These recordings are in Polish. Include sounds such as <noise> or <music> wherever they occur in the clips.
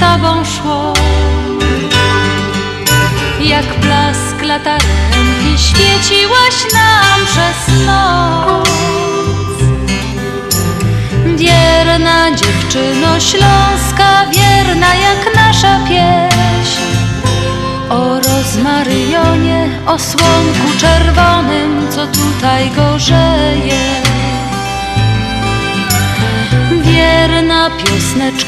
tobą szło. Jak blask latarenki świeciłaś nam przez noc. Wierna dziewczyno śląska, wierna jak nasza pieśń. O rozmaryjonie, o słonku czerwonym, co tutaj gorzeje. Wierna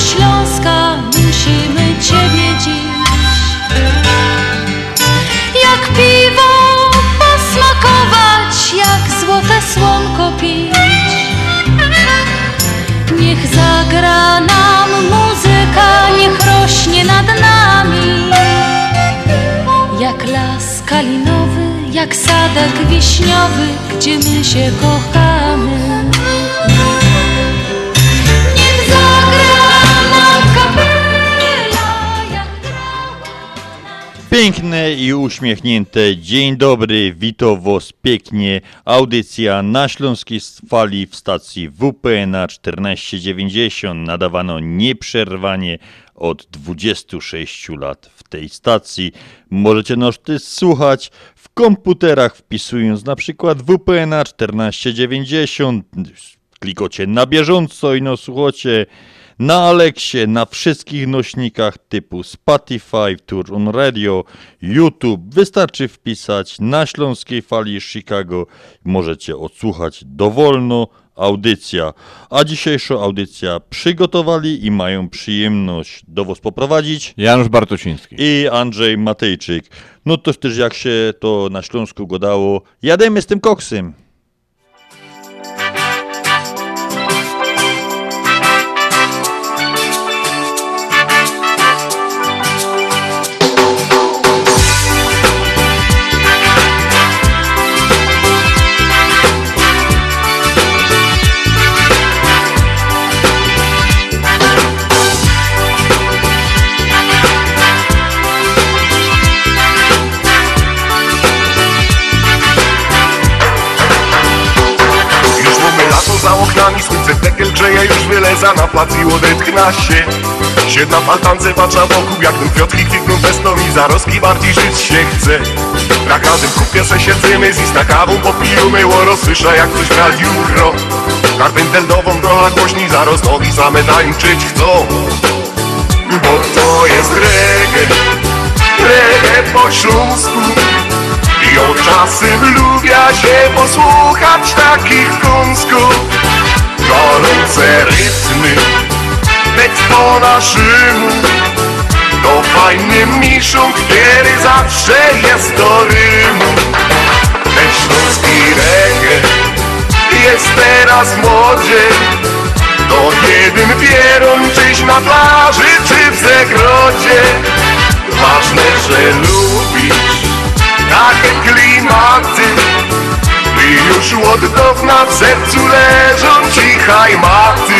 Śląska, musimy Ciebie dziś. Jak piwo posmakować, jak złote słonko pić. Niech zagra nam muzyka, niech rośnie nad nami. Jak las kalinowy, jak sadek wiśniowy, gdzie my się kochamy. I uśmiechnięte. Dzień dobry, witam was pięknie. Audycja na Śląskiej Fali w stacji WPNA 1490 nadawano nieprzerwanie od 26 lat w tej stacji. Możecie nas też słuchać w komputerach wpisując na przykład WPNA 1490. Klikocie na bieżąco i no słuchacie na Alexie, na wszystkich nośnikach typu Spotify, Turn Radio, YouTube. Wystarczy wpisać na Śląskiej Fali Chicago. Możecie odsłuchać dowolno audycja. A dzisiejszą audycję przygotowali i mają przyjemność do Was poprowadzić Janusz Bartosiński. i Andrzej Matejczyk. No to też jak się to na Śląsku godało, jademy z tym koksem. Tekel grzeje Już wyleza na plac i odetchna się. Siedna w altance patrza wokół Jak ten kwiatki kwitną wesną i zaroski bardziej żyć się chce. Na każdym kupie se siedzimy z ista kawą popijemy Łoro słysza jak coś w radiu gro. Karpenteldową trochę głośniej zaraz nogi same tańczyć chcą. Bo to jest reggae, reggae po śląsku. I od czasem lubię się posłuchać takich kąsków Gorące rytmy, lecz po To fajny miszą, który zawsze jest do rymu. Ten śląski reggae jest teraz w modzie To jeden pierun czyś na plaży czy w zagrodzie Ważne, że lubisz takie klimaty już od dawna w sercu leżą cichaj maty.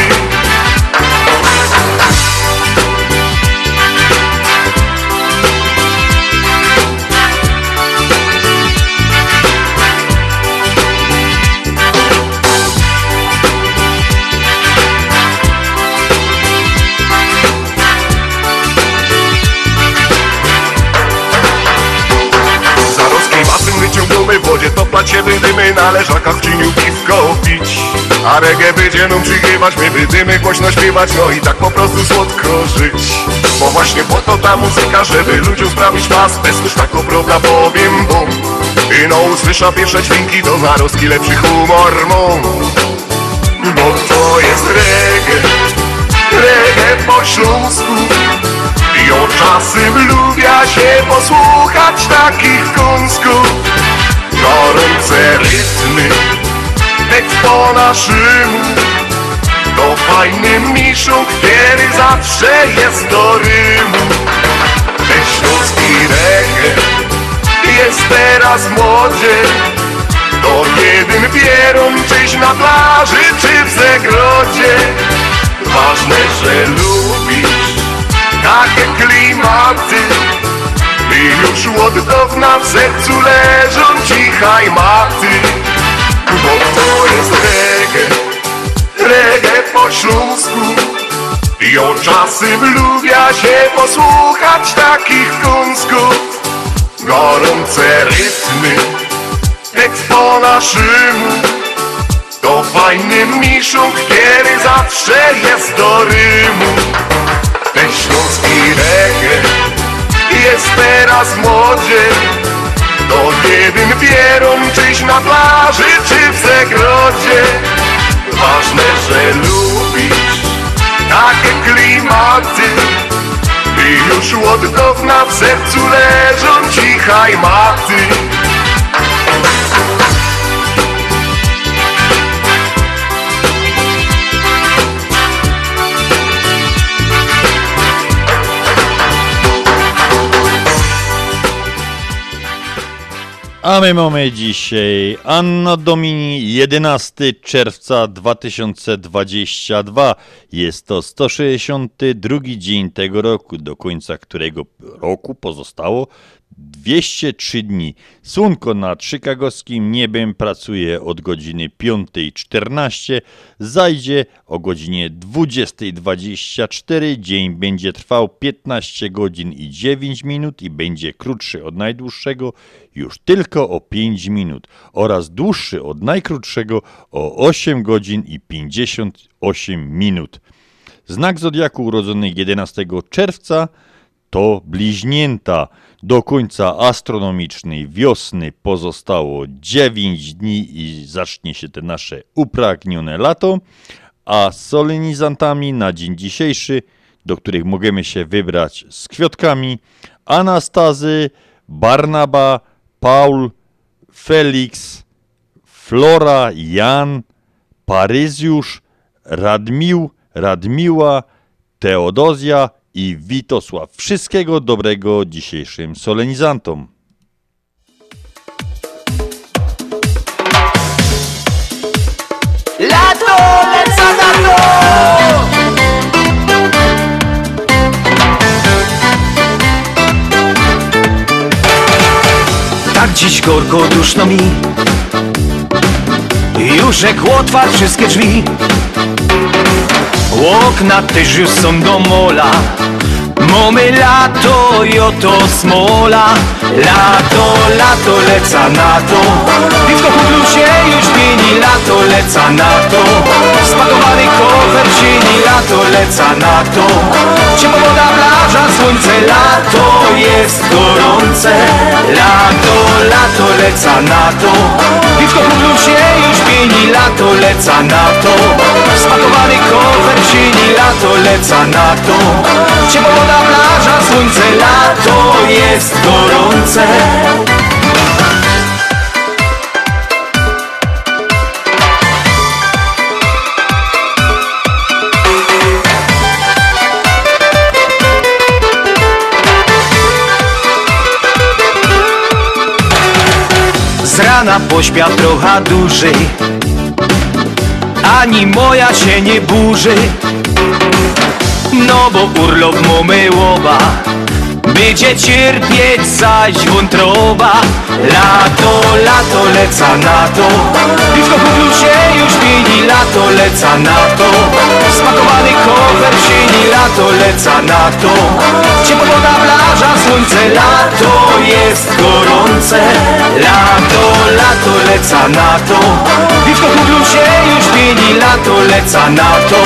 Zarosłej basen wyciągniemy w wodzie Toplać się wydymy na leżakach w cieniu piwko pić. A reggae będzie nam przygrywać My wydymy głośno śpiewać No i tak po prostu słodko żyć. Bo właśnie po to ta muzyka Żeby ludziom sprawić pas. Bez już tak prawda powiem bum. I no usłysza pierwsze dźwięki To zaroski lepszy humor mu Bo to jest śląsku. I o czasem lubia się posłuchać takich kąsków Gorące rytmy, tekst po naszemu To fajny miszuk, który zawsze jest do rymu. Ten śląski reggae jest teraz w modzie To jeden pierun, czyś na plaży, czy w zagrodzie Ważne, że lubisz takie klimaty już od dawna w sercu leżą cichaj maty. Bo to jest reggae, reggae po śląsku. I o czasem lubia się posłuchać takich kąsków Gorące rytmy, tekst po naszemu To fajny miszuk, który zawsze jest do rymu. Ten śląski reggae jest teraz modzie To jeden pierun, czyś na plaży, czy w zagrodzie. Ważne, że lubisz takie klimaty. I już od dawna w sercu leżą cichaj maty A my mamy dzisiaj Anno Domini 11 czerwca 2022. Jest to 162 dzień tego roku, do końca którego roku pozostało 203 dni. Słonko nad chicagowskim niebem pracuje od godziny 5.14, zajdzie o godzinie 20.24. Dzień będzie trwał 15 godzin i 9 minut i będzie krótszy od najdłuższego już tylko o 5 minut oraz dłuższy od najkrótszego o 8 godzin i 58 minut. Znak zodiaku urodzony 11 czerwca to bliźnięta. Do końca astronomicznej wiosny pozostało 9 dni i zacznie się te nasze upragnione lato, a solenizantami na dzień dzisiejszy, do których możemy się wybrać z kwiatkami, Anastazy, Barnaba, Paul, Felix, Flora, Jan, Paryzjusz, Radmił, Radmiła, Teodozja i Witosław. Wszystkiego dobrego dzisiejszym solenizantom. Lato, lecę na to! Tak dziś gorko duszno mi Już jak otwarł wszystkie drzwi Okna też już są do mola Mamy lato i oto smola. Lato, lato, leca na to. Piwko po blusie już pieni Lato, leca na to. Spakowany kofer cieni Lato, leca na to. Ciepła woda, plaża, słońce Lato jest gorące. Lato, lato, leca na to. Piwko po blusie już pieni Lato, leca na to. Spakowany kofer cieni Lato, leca na to. Ciepła woda, plaża, słońce, lato jest gorące. Z rana pośpia trochę dłużej Ani moja się nie burzy No bo urlop mamy Będzie cierpieć zaś wątroba. Lato, lato, leca na to. Piwko blusie już pieni Lato, leca na to. Spakowany kofer sieni Lato, leca na to. Ciepła woda, plaża, słońce Lato jest gorące. Lato, lato, leca na to. Piwko blusie już pieni Lato, leca na to.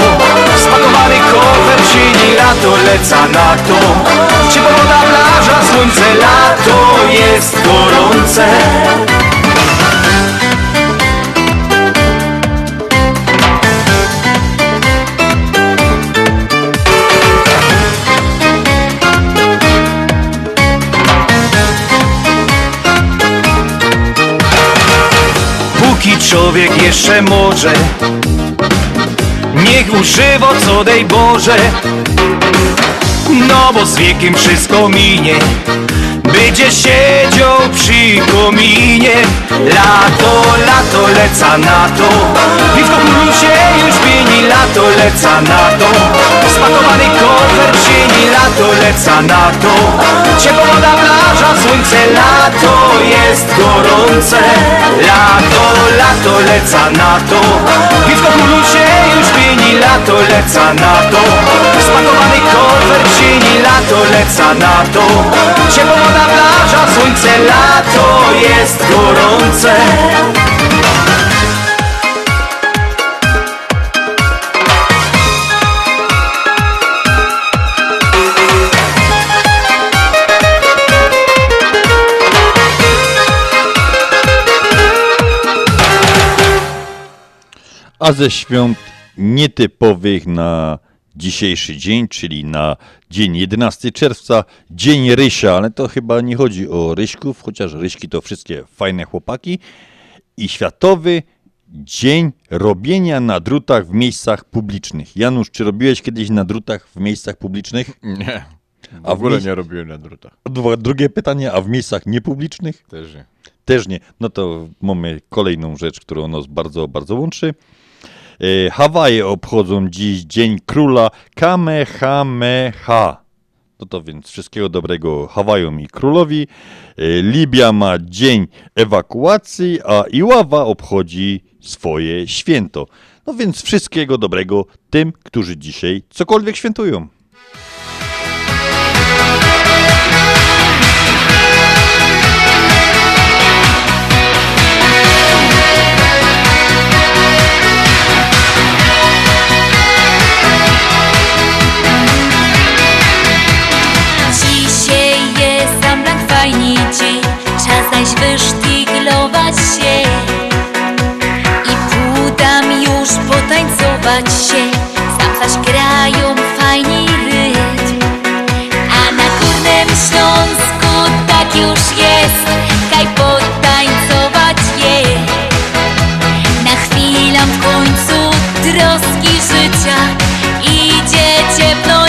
Spakowany kofer sieni Lato, leca na to. Ciepła woda, plaża, słońce, lato jest gorące. Póki człowiek jeszcze może, niech używo co dej Boże no bo z wiekiem wszystko minie będzie siedział przy kominie Lato, lato, leca na to. Piwko się już pieni Lato, leca na to. Spakowany kofer czyni Lato, leca na to. Ciepła woda, plaża, słońce Lato jest gorące. Lato, lato, leca na to. Piwko się już pieni Lato, leca na to. Spakowany kofer czyni Lato, leca na to. Ciepła woda, plaża, słońce, lato jest gorące. A ze świąt nietypowych na dzisiejszy dzień, czyli na dzień 11 czerwca, dzień Rysia, ale to chyba nie chodzi o Ryśków, chociaż Ryśki to wszystkie fajne chłopaki. I Światowy Dzień Robienia na drutach w miejscach publicznych. Janusz, czy robiłeś kiedyś na drutach w miejscach publicznych? Nie. W A w ogóle miejsc- nie robiłem na drutach. Drugie pytanie, a w miejscach niepublicznych? Też nie. Też nie. No to mamy kolejną rzecz, którą nas bardzo, bardzo łączy. E, Hawaje obchodzą dziś Dzień Króla Kamehameha. No to więc wszystkiego dobrego Hawajom i królowi. E, Libia ma dzień ewakuacji, a Iława obchodzi swoje święto. No więc wszystkiego dobrego tym, którzy dzisiaj cokolwiek świętują. Zaś wysztyglować się I pudam już potańcować się. Sam zaś grają fajny rytm A na Górnym Śląsku tak już jest. Kaj potańcować je. Na chwilę w końcu troski życia. Idzie ciepnąć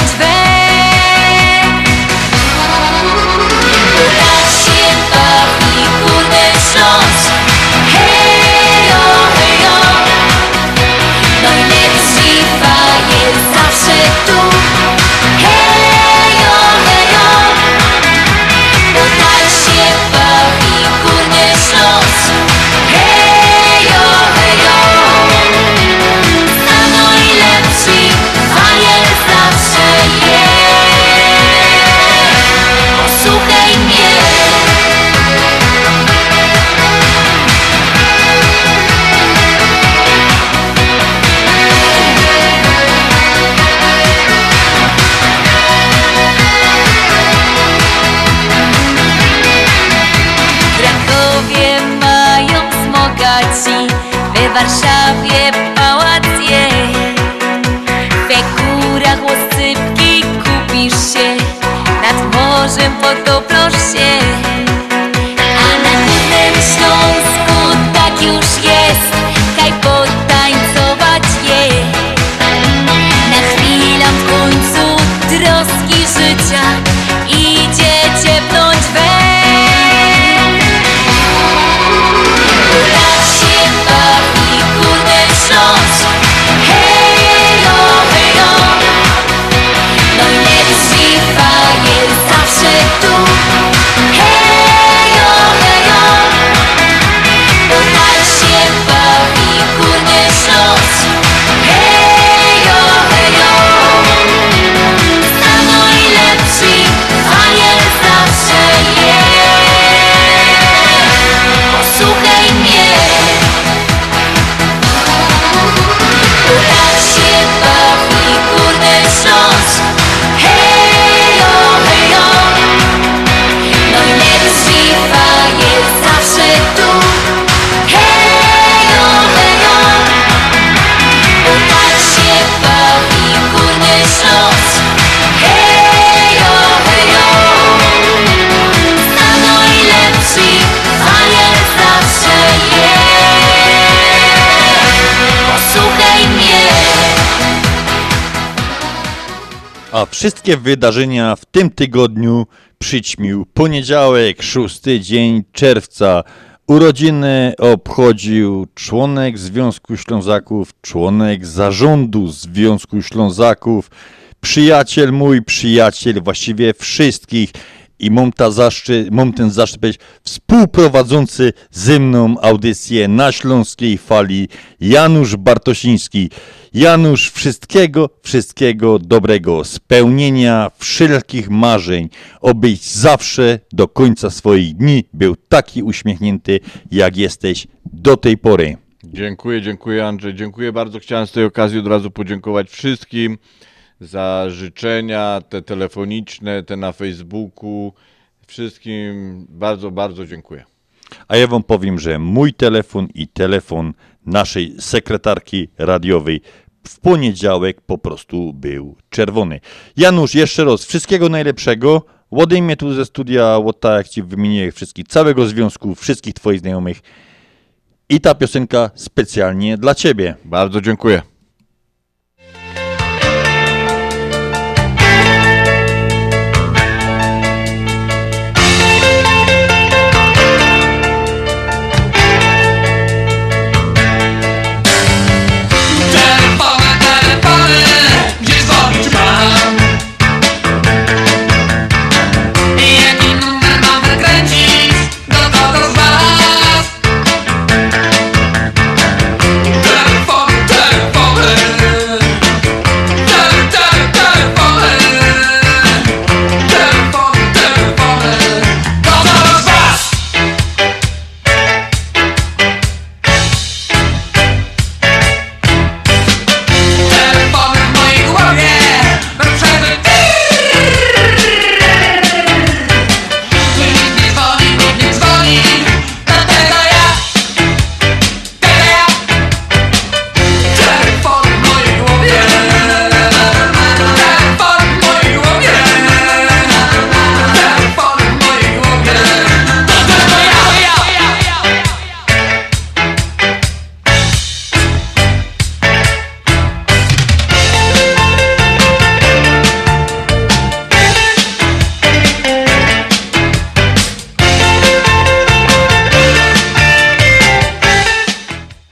Nad morzem potoprosz się A wszystkie wydarzenia w tym tygodniu przyćmił poniedziałek, szósty dzień czerwca. Urodziny obchodził członek Związku Ślązaków, członek zarządu Związku Ślązaków, przyjaciel mój, przyjaciel właściwie wszystkich i mam, ta mam ten zaszczyt być współprowadzący ze mną audycję na Śląskiej Fali Janusz Bartosiński. Janusz, wszystkiego, wszystkiego dobrego, spełnienia wszelkich marzeń, obyś zawsze do końca swoich dni był taki uśmiechnięty, jak jesteś do tej pory. Dziękuję, dziękuję Andrzej. Dziękuję bardzo. Chciałem z tej okazji od razu podziękować wszystkim za życzenia, te telefoniczne, te na Facebooku. Wszystkim bardzo, bardzo dziękuję. A ja wam powiem, że mój telefon i telefon naszej sekretarki radiowej w poniedziałek po prostu był czerwony. Janusz, jeszcze raz, wszystkiego najlepszego. Ładej mnie tu ze studia, tak jak ci wymienię wszystkich, całego związku, wszystkich twoich znajomych. I ta piosenka specjalnie dla ciebie. Bardzo dziękuję.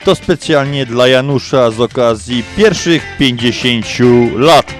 To specjalnie dla Janusza z okazji pierwszych 50 lat.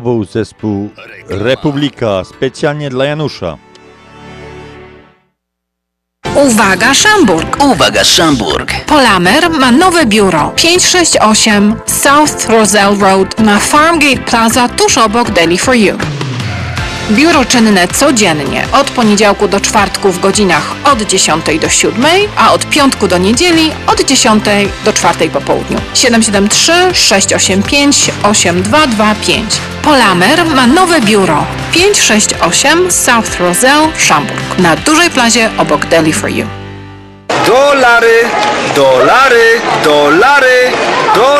To był zespół Republika, specjalnie dla Janusza. Uwaga Szamburg! Uwaga, Szamburg! Polamer ma nowe biuro 568 South Roselle Road na Farmgate Plaza tuż obok Deli for You. Biuro czynne codziennie od poniedziałku do czwartku w godzinach od 10 do 7, a od piątku do niedzieli od 10 do 4 po południu. 773 685 8225. Polamer ma nowe biuro. 568 South Roselle, Szamburg na dużej plazie obok Deli for You. Dolary, dolary, dolary, dolary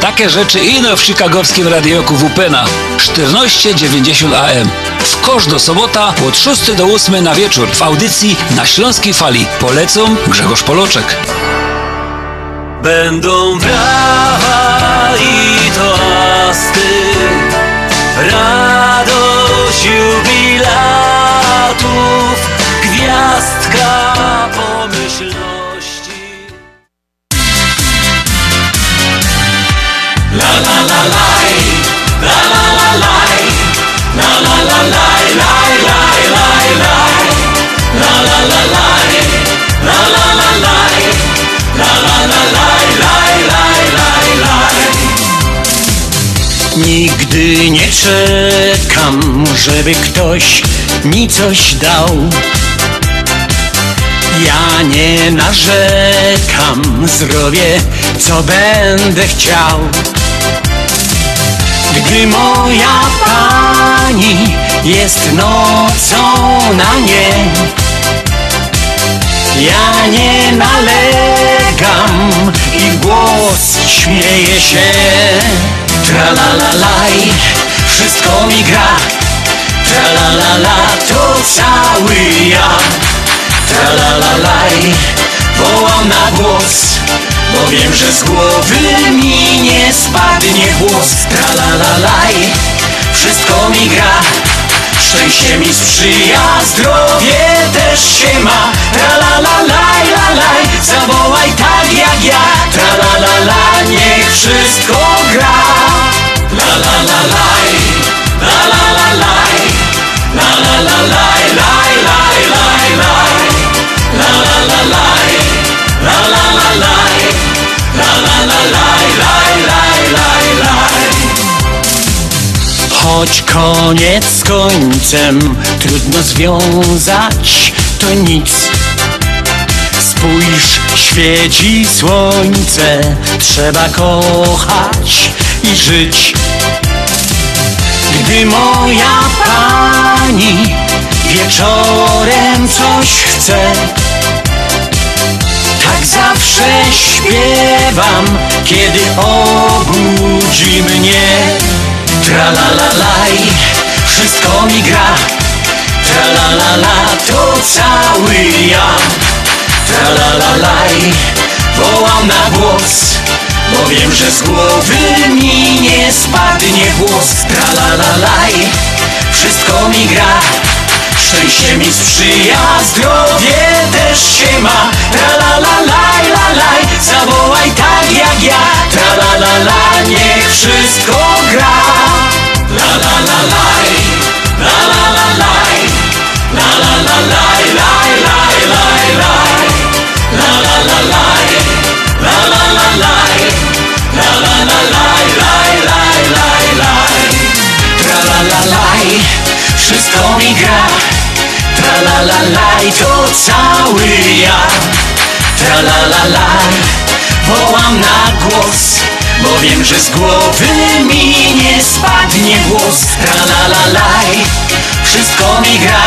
takie rzeczy ino w chicagowskim radioku WPNA 1490 AM. W kosz do sobota od 6 do 8 na wieczór w audycji na Śląskiej Fali. Polecą Grzegorz Poloczek. Będą brawa i toasty, czekam, żeby ktoś mi coś dał. Ja nie narzekam, zrobię co będę chciał. Gdy moja pani jest nocą na nie, ja nie nalegam i głos śmieje się. Tralalaj, wszystko mi gra. Tralalala, to cały ja. Tralalaj, wołam na głos, bo wiem, że z głowy mi nie spadnie włos. Tralalaj, wszystko mi gra. Szczęście mi sprzyja, zdrowie też się ma Tralalaj, lalaj, zawołaj tak jak ja Tralalala, niech wszystko gra La la la laj, la la la laj La la la laj, laj, laj, laj, laj La la la laj, la la la laj La la la laj, laj, laj, Choć koniec z końcem trudno związać, to nic. Spójrz, świeci słońce, trzeba kochać i żyć. Gdy moja pani wieczorem coś chce, tak zawsze śpiewam, kiedy obudzi mnie. Tralalalaj, wszystko mi gra. Tralalala, to cały ja. Tralalalaj, wołam na głos Bo wiem, że z głowy mi nie spadnie włos. Tralalalaj, wszystko mi gra Szczęście mi sprzyja, zdrowie też się ma Tra la la laj, la laj, zawołaj tak jak ja Tra la la la, niech wszystko gra La la la laj, la la la laj La la la laj, laj, laj, laj, laj Wszystko mi gra. Tra la la la i to cały ja. Tra la la la Wołam na głos Bo wiem, że z głowy mi nie spadnie głos Tra la la la Wszystko mi gra.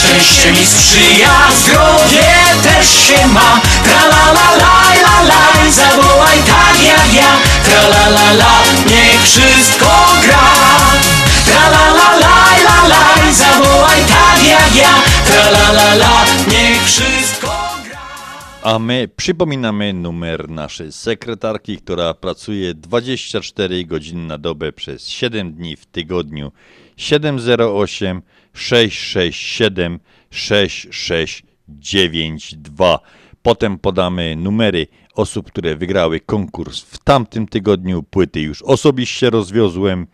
Szczęście mi sprzyja, zdrowie też się ma. Tra la la laj, la laj Zawołaj tak jak ja. Tra la la la Niech wszystko gra. Tra la la laj, la laj Zawołaj tak jak ja. Tra la la la Niech wszystko A my przypominamy numer naszej sekretarki, która pracuje 24 godziny na dobę przez 7 dni w tygodniu. 708 667 6692. Potem podamy numery osób, które wygrały konkurs w tamtym tygodniu. Płyty już osobiście rozwiozłem.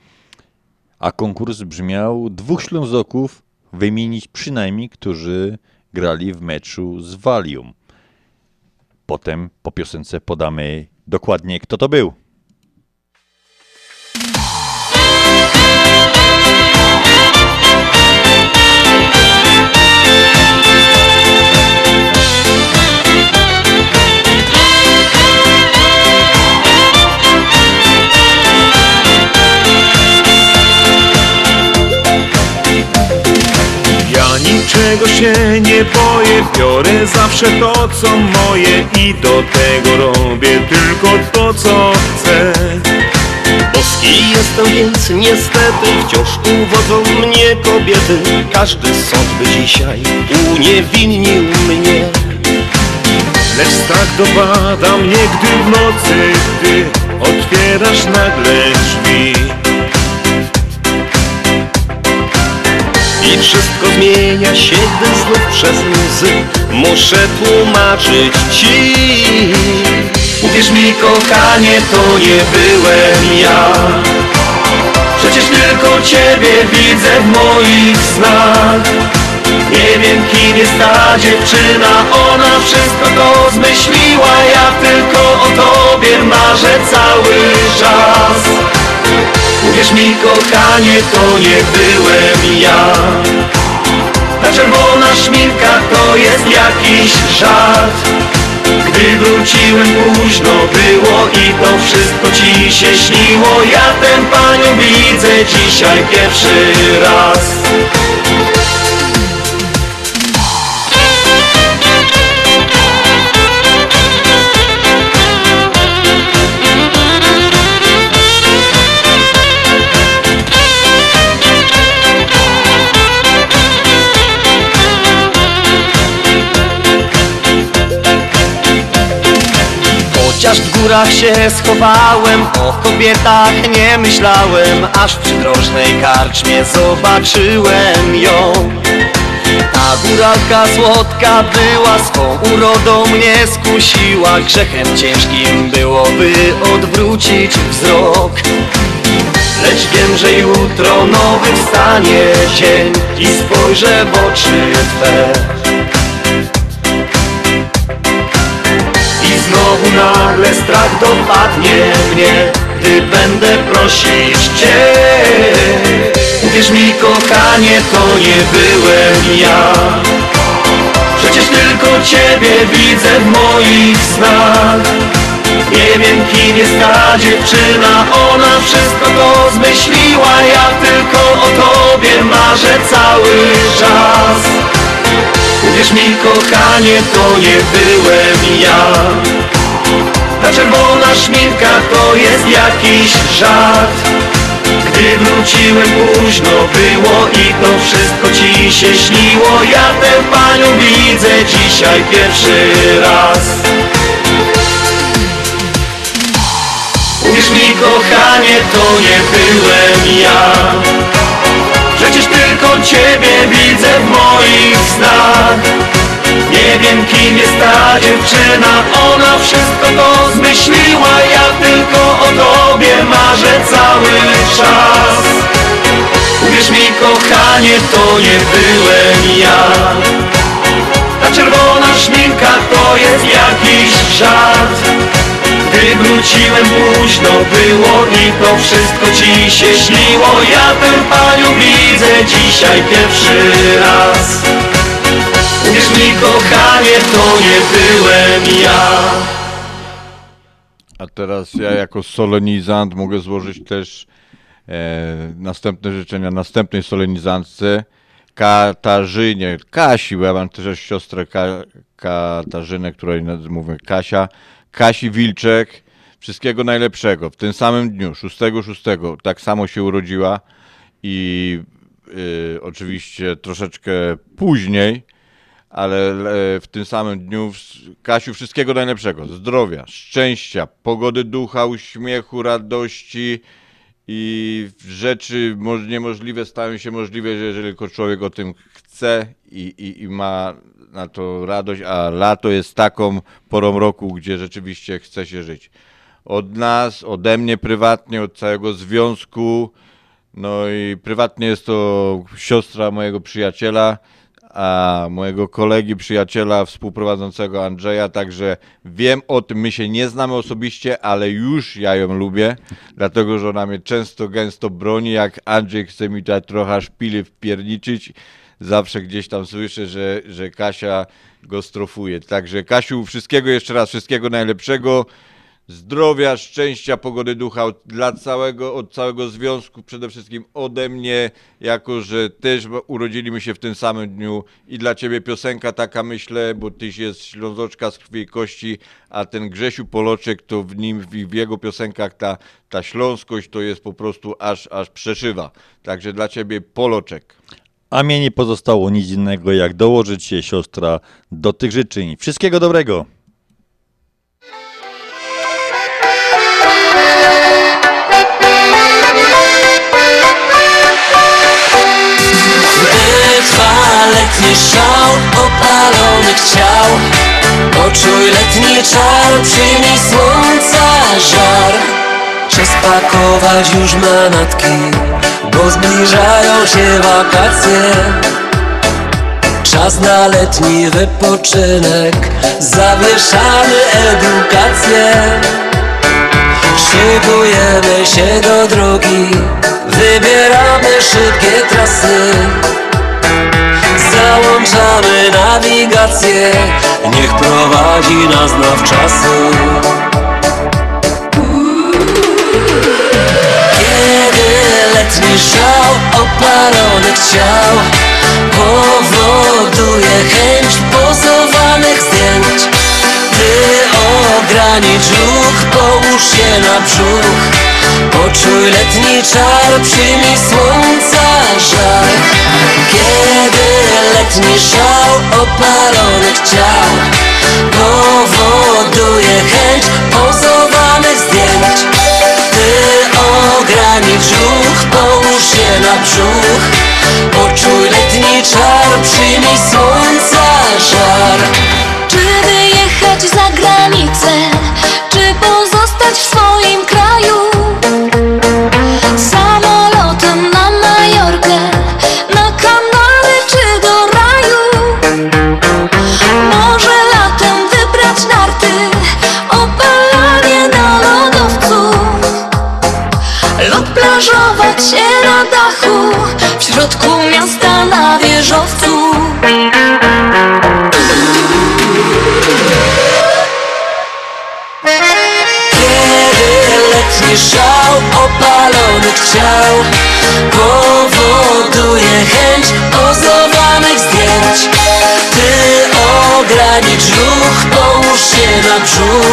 A konkurs brzmiał dwóch Ślązoków wymienić przynajmniej, którzy grali w meczu z Valium. Potem po piosence podamy dokładnie, kto to był. Niczego się nie boję, biorę zawsze to co moje i do tego robię tylko to co chcę. Boski jestem, więc niestety wciąż uwodzą mnie kobiety. Każdy sąd by dzisiaj uniewinnił mnie. Lecz strach dopada mnie, gdy w nocy, gdy otwierasz nagle drzwi. I wszystko zmienia się, gdy znów przez łzy muszę tłumaczyć ci. Uwierz mi kochanie, to nie byłem ja. Przecież tylko Ciebie widzę w moich snach. Nie wiem kim jest ta dziewczyna Ona wszystko to zmyśliła. Ja tylko o Tobie marzę cały czas Uwierz mi kochanie, to nie byłem ja. Ta czerwona szminka to jest jakiś żart. Gdy wróciłem późno było i to wszystko ci się śniło. Ja tę panią widzę dzisiaj pierwszy raz Górach się schowałem, o kobietach nie myślałem Aż w przydrożnej karczmie zobaczyłem ją. Ta góralka słodka była, swą urodą mnie skusiła. Grzechem ciężkim byłoby odwrócić wzrok. Lecz wiem, że jutro nowy wstanie dzień I spojrzę w oczy Twe nagle strach dopadnie mnie Gdy będę prosić Cię. Uwierz mi kochanie, to nie byłem ja. Przecież tylko Ciebie widzę w moich snach. Nie wiem kim jest ta dziewczyna Ona wszystko to zmyśliła Ja tylko o Tobie marzę cały czas. Uwierz mi kochanie, to nie byłem ja Ta czerwona szminka to jest jakiś żart. Gdy wróciłem późno było i to wszystko ci się śniło. Ja tę panią widzę dzisiaj pierwszy raz. Uwierz mi kochanie, to nie byłem ja. Przecież tylko Ciebie widzę w moich snach Nie wiem kim jest ta dziewczyna. Ona wszystko to zmyśliła. Ja tylko o Tobie marzę cały czas. Uwierz mi kochanie, to nie byłem ja. Ta czerwona szminka to jest jakiś żart. Gdy wróciłem późno było i to wszystko ci się śniło. Ja tę panią widzę dzisiaj pierwszy raz Uwierz mi kochanie, to nie byłem ja. A teraz ja jako solenizant mogę złożyć też e, następne życzenia następnej solenizantce Katarzynie, Kasi, bo ja mam też siostrę Ka, Katarzynę, której mówię Kasia, Kasi Wilczek, wszystkiego najlepszego. W tym samym dniu, 6.6, tak samo się urodziła i y, oczywiście troszeczkę później, ale e, w tym samym dniu Kasiu wszystkiego najlepszego, zdrowia, szczęścia, pogody ducha, uśmiechu, radości i rzeczy mo- niemożliwe stają się możliwe, jeżeli tylko człowiek o tym chce i, i, i ma na to radość, a lato jest taką porą roku, gdzie rzeczywiście chce się żyć. Od nas, ode mnie prywatnie, od całego związku, no i prywatnie jest to siostra mojego przyjaciela, a mojego kolegi, przyjaciela, współprowadzącego Andrzeja, także wiem o tym, my się nie znamy osobiście, ale już ja ją lubię, dlatego, że ona mnie często, gęsto broni, jak Andrzej chce mi tutaj trochę szpily wpierniczyć, zawsze gdzieś tam słyszę, że, że Kasia go strofuje. Także Kasiu, wszystkiego jeszcze raz, wszystkiego najlepszego, zdrowia, szczęścia, pogody ducha od, dla całego, od całego związku, przede wszystkim ode mnie, jako że też urodziliśmy się w tym samym dniu i dla ciebie piosenka taka myślę, bo tyś jest ślązoczka z krwi i kości, a ten Grzesiu Poloczek to w nim, w, w jego piosenkach ta, ta śląskość to jest po prostu aż, aż przeszywa. Także dla ciebie Poloczek. A mnie nie pozostało nic innego, jak dołożyć się siostra do tych życzeń. Wszystkiego dobrego! Gdy trwa letni szał opalonych ciał Poczuj letni czar, przyjmij słońca żar. Czas pakować już manatki Bo zbliżają się wakacje. Czas na letni wypoczynek Zawieszamy edukację Szykujemy się do drogi. Wybieramy szybkie trasy. Załączamy nawigację. Niech prowadzi nas nawczasy Kiedy letni szał opalonych ciał Powoduje chęć pozowanych zdjęć ogranicz ruch, połóż się na brzuch. Poczuj letni czar, przyjmij słońca żar Kiedy letni szał opalonych ciał Powoduje chęć pozowanych zdjęć. Ty ogranicz ruch, połóż się na brzuch. Poczuj letni czar, przyjmij słońca żar Czy lub plażować się na dachu w środku miasta na wieżowcu. Kiedy letni szał opalonych ciał Powoduje chęć pozowanych zdjęć Ty ogranicz ruch, połóż się na brzuch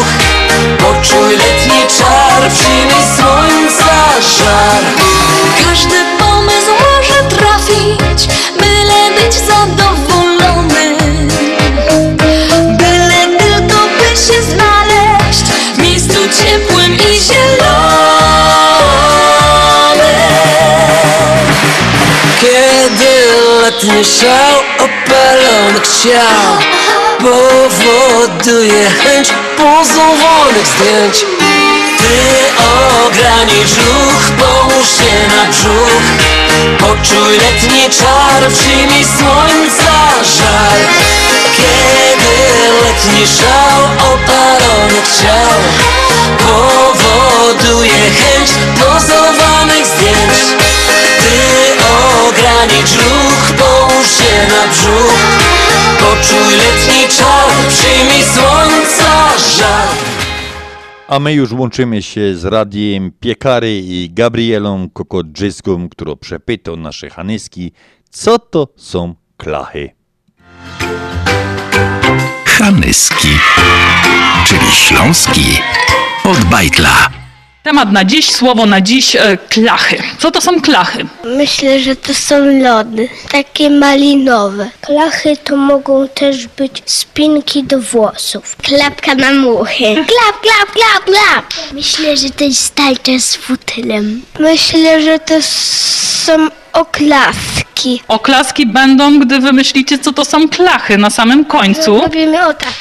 letni szał opalonych ciał. Powoduje chęć pozowanych zdjęć. Ty ogranicz ruch, połóż się na brzuch. Poczuj letni czar, przyjmij słońca żar Kiedy letni szał opalonych ciał. Powoduje chęć pozowanych zdjęć Połóż się na brzuch Poczuj letni czar, przyjmij słońca żar A my już łączymy się z radiem Piekary i Gabrielą Kokodrzyską, która przepyta nasze Hanyski, co to są klachy. Hanyski, czyli śląski od bajtla. Temat na dziś, słowo na dziś, e, klachy. Co to są klachy? Myślę, że to są lody, takie malinowe. Klachy to mogą też być spinki do włosów. Klapka na muchy. Klap, klap, klap, klap. Myślę, że to jest stalcza z futylem. Myślę, że to są oklaski. Oklaski będą, gdy wymyślicie, co to są klachy na samym końcu. Robimy o tak.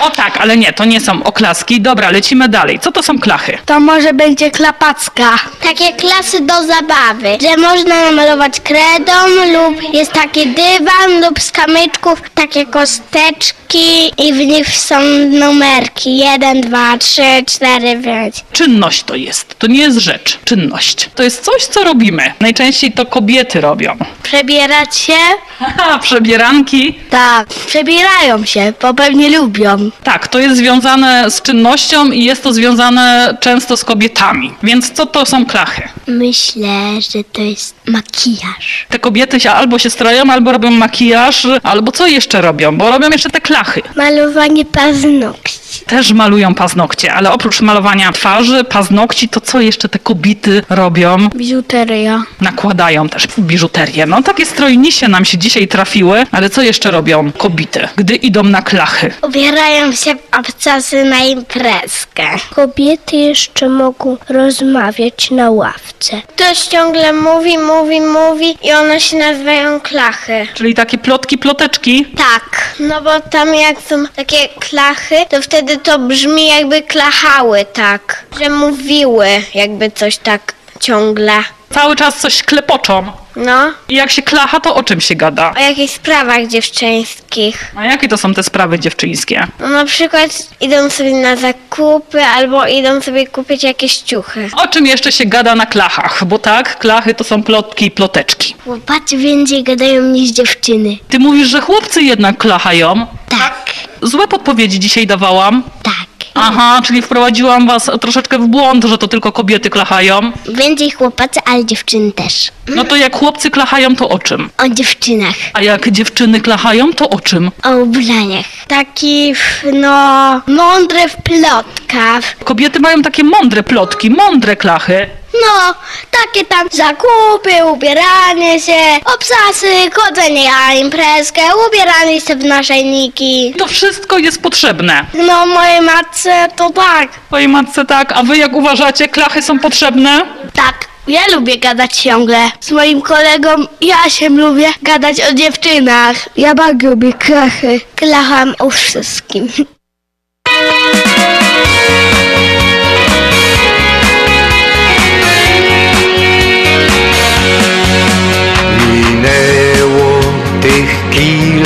O tak, ale nie, to nie są oklaski. Dobra, lecimy dalej. Co to są klachy? To może będzie klapacka. Takie klasy do zabawy, że można namalować kredą lub jest taki dywan lub z kamyczków takie kosteczki i w nich są numerki. 1, 2, 3, 4, 5. Czynność to jest. To nie jest rzecz. Czynność. To jest coś, co robimy. Najczęściej to kobiety robią. Przebierać się? Haha, przebieranki. Tak, przebierają się, bo pewnie lubią. Tak, to jest związane z czynnością i jest to związane często z kobietami. Więc co to są klachy? Myślę, że to jest makijaż. Te kobiety się albo się stroją, albo robią makijaż, albo co jeszcze robią? Bo robią jeszcze te klachy. Malowanie paznokci. Też malują paznokcie, ale oprócz malowania twarzy, paznokci, to co jeszcze te kobiety robią? Biżuteria. Nakładają też biżuterię. No takie strojnisie nam się dzisiaj trafiły, ale co jeszcze robią kobiety, gdy idą na klachy? Ubierają się w obcasy na imprezkę. Kobiety jeszcze mogą rozmawiać na ławce. Ktoś ciągle mówi, mówi, mówi i one się nazywają klachy. Czyli takie plotki, ploteczki? Tak, no bo tam jak są takie klachy, to wtedy to brzmi jakby klachały tak, że mówiły jakby coś tak ciągle. Cały czas coś klepoczą. No, I jak się klacha, to o czym się gada? o jakichś sprawach dziewczyńskich. A jakie to są te sprawy dziewczyńskie? No na przykład idą sobie na zakupy albo idą sobie kupić jakieś ciuchy. O czym jeszcze się gada na klachach? Bo tak, klachy to są plotki i ploteczki. Chłopacy więcej gadają niż dziewczyny. Ty mówisz, że chłopcy jednak klachają? Tak. Złe podpowiedzi dzisiaj dawałam? Tak. Aha, czyli wprowadziłam was troszeczkę w błąd, że to tylko kobiety klachają. Więcej chłopacy, ale dziewczyny też. No to jak chłopcy klachają, to o czym? O dziewczynach. A jak dziewczyny klachają, to o czym? O ubraniach. Taki, no, mądry w plotkach. Kobiety mają takie mądre plotki, mądre klachy. No, takie tam zakupy, ubieranie się, obsasy, chodzenie na imprezkę, ubieranie się w naszyjniki. To wszystko jest potrzebne. No, mojej matce to tak. Twojej matce tak, a wy jak uważacie, klachy są potrzebne? Tak. Ja lubię gadać ciągle. Z moim kolegą Jasiem lubię gadać o dziewczynach. Ja bardzo lubię klachy. Klacham o wszystkim.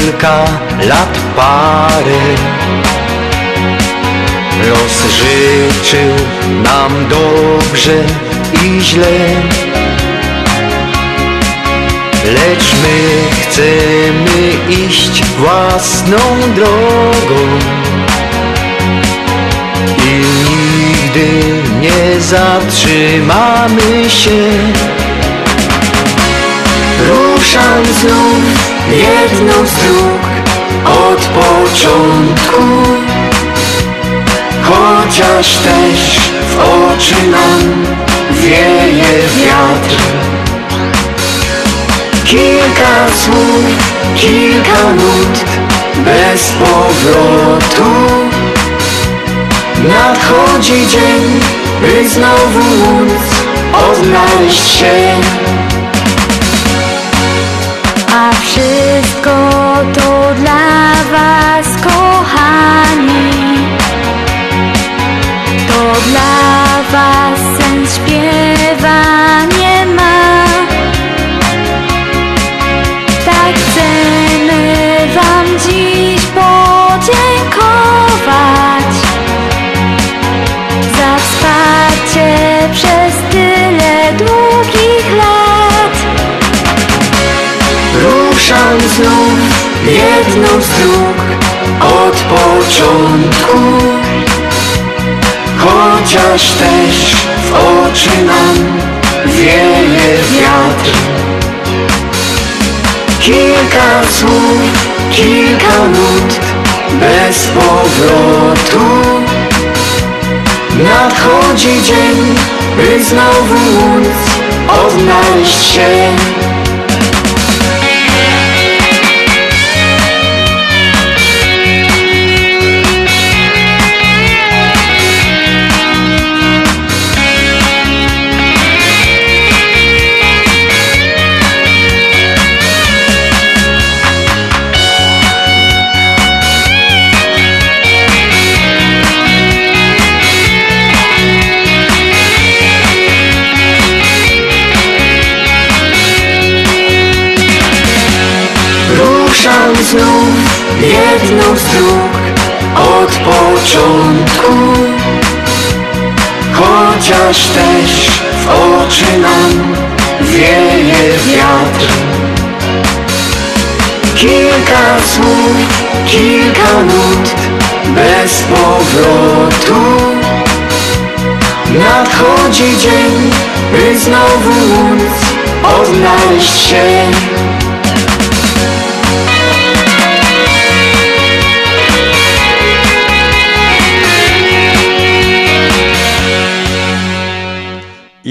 Kilka lat parę Los życzył nam dobrze i źle. Lecz my chcemy iść własną drogą. I nigdy nie zatrzymamy się Ruszam znów jedną z dróg od początku. Chociaż też w oczy nam wieje wiatr. Kilka słów, kilka nut bez powrotu. Nadchodzi dzień, by znowu móc odnaleźć się wszystko to dla was, kochani. To dla znów jedną z dróg od początku. Chociaż też w oczy nam wieje wiatr. Kilka słów, kilka nut bez powrotu. Nadchodzi dzień, by znowu móc odnaleźć się początku Chociaż też w oczy nam wieje wiatr. Kilka słów, kilka nut bez powrotu. Nadchodzi dzień, by znowu móc odnaleźć się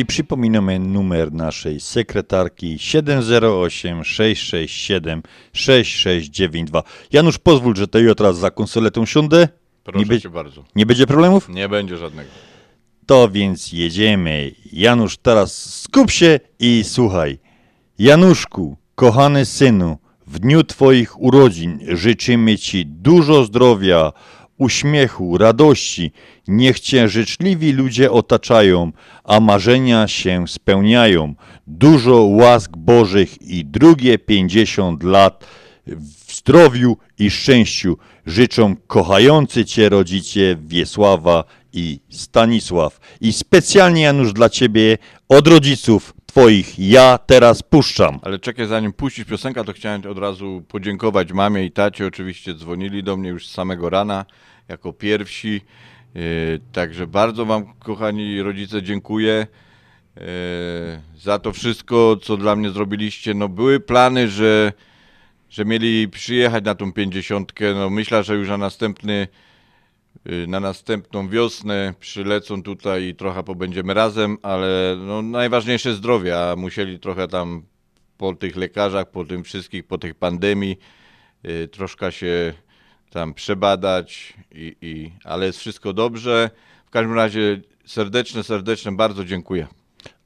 I przypominamy numer naszej sekretarki 708 667 6692. Janusz, pozwól, że to ja teraz za konsoletą siądę. Proszę nie, cię bardzo. nie będzie problemów? Nie będzie żadnego. To więc jedziemy. Janusz, teraz skup się i słuchaj. Januszku, kochany synu, w dniu Twoich urodzin życzymy Ci dużo zdrowia, uśmiechu, radości. Niech Cię życzliwi ludzie otaczają, a marzenia się spełniają. Dużo łask Bożych i drugie 50 lat w zdrowiu i szczęściu życzą kochający Cię rodzice Wiesława i Stanisław. I specjalnie Janusz dla Ciebie od rodziców Twoich ja teraz puszczam. Ale czekaj, zanim puścisz piosenkę, to chciałem od razu podziękować mamie i tacie. Oczywiście dzwonili do mnie już z samego rana jako pierwsi. Yy, Także bardzo Wam, kochani rodzice, dziękuję yy, za to wszystko, co dla mnie zrobiliście. No, były plany, że, że mieli przyjechać na tą pięćdziesiątkę. No, myślę, że już na następny na następną wiosnę przylecą tutaj i trochę pobędziemy razem, ale no, najważniejsze zdrowie, a musieli trochę tam po tych lekarzach, po tym wszystkich, po tych pandemii yy, troszkę się tam przebadać, i, i, ale jest wszystko dobrze. W każdym razie serdeczne, serdeczne bardzo dziękuję.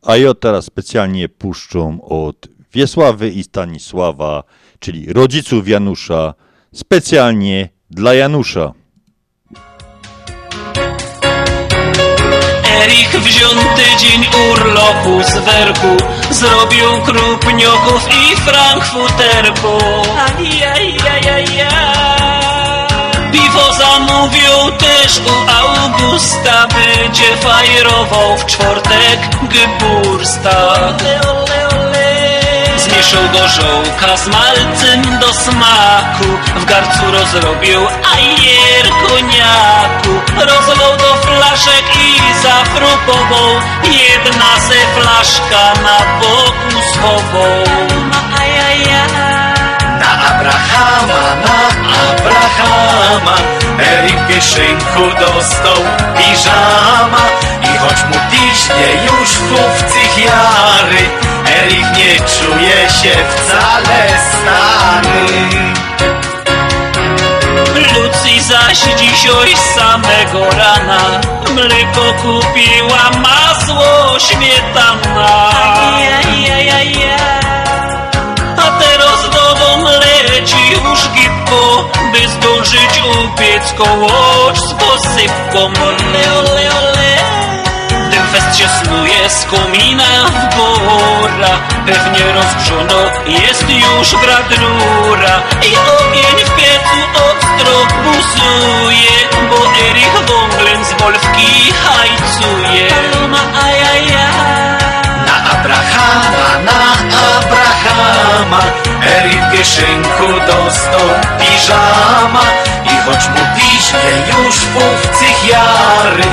A ja teraz specjalnie puszczą od Wiesławy i Stanisława, czyli rodziców Janusza, specjalnie dla Janusza. Erich wziął tydzień urlopu z werku Zrobił krupnioków i frankfuterku. Piwo zamówił też u Augusta Będzie fajerował w czwartek Geburstag Zmieszał gorzołka z malcem do smaku. W garcu rozrobił ajer koniaku. Rozlał do flaszek i zafrukował Jedna se flaszka na boku schował Na Abrahama, na Abrahama. Erik w kieszynku dostał piżama I choć mu piśnie już w psychiary Erik nie czuje się wcale stary. Lucy zaś dzisiaj z samego rana Mleko kupiła, masło, śmietana. A już gipko By zdążyć upiec kołoć z posypką. Ole, ole, ole. Dymfest się snuje z komina w góra Pewnie rozgrzono jest już brat rura I ogień w piecu ostro buzuje Bo Erich wąglem z Wolfki hajcuje. Paloma ajaja Na Abrahama, na Abrahama Erik w kieszynku dostał piżama I choć mu piśnie już półcych jary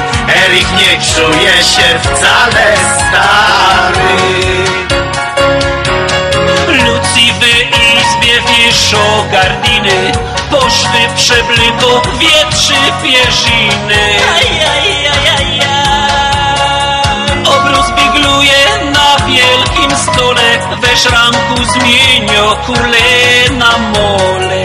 Erich nie czuje się wcale stary. Lucji w izbie wieszą gardiny Poszwy przebliko wietrzy pierziny. Obrus bigluje wielkim stole We szranku zmienio kule na mole.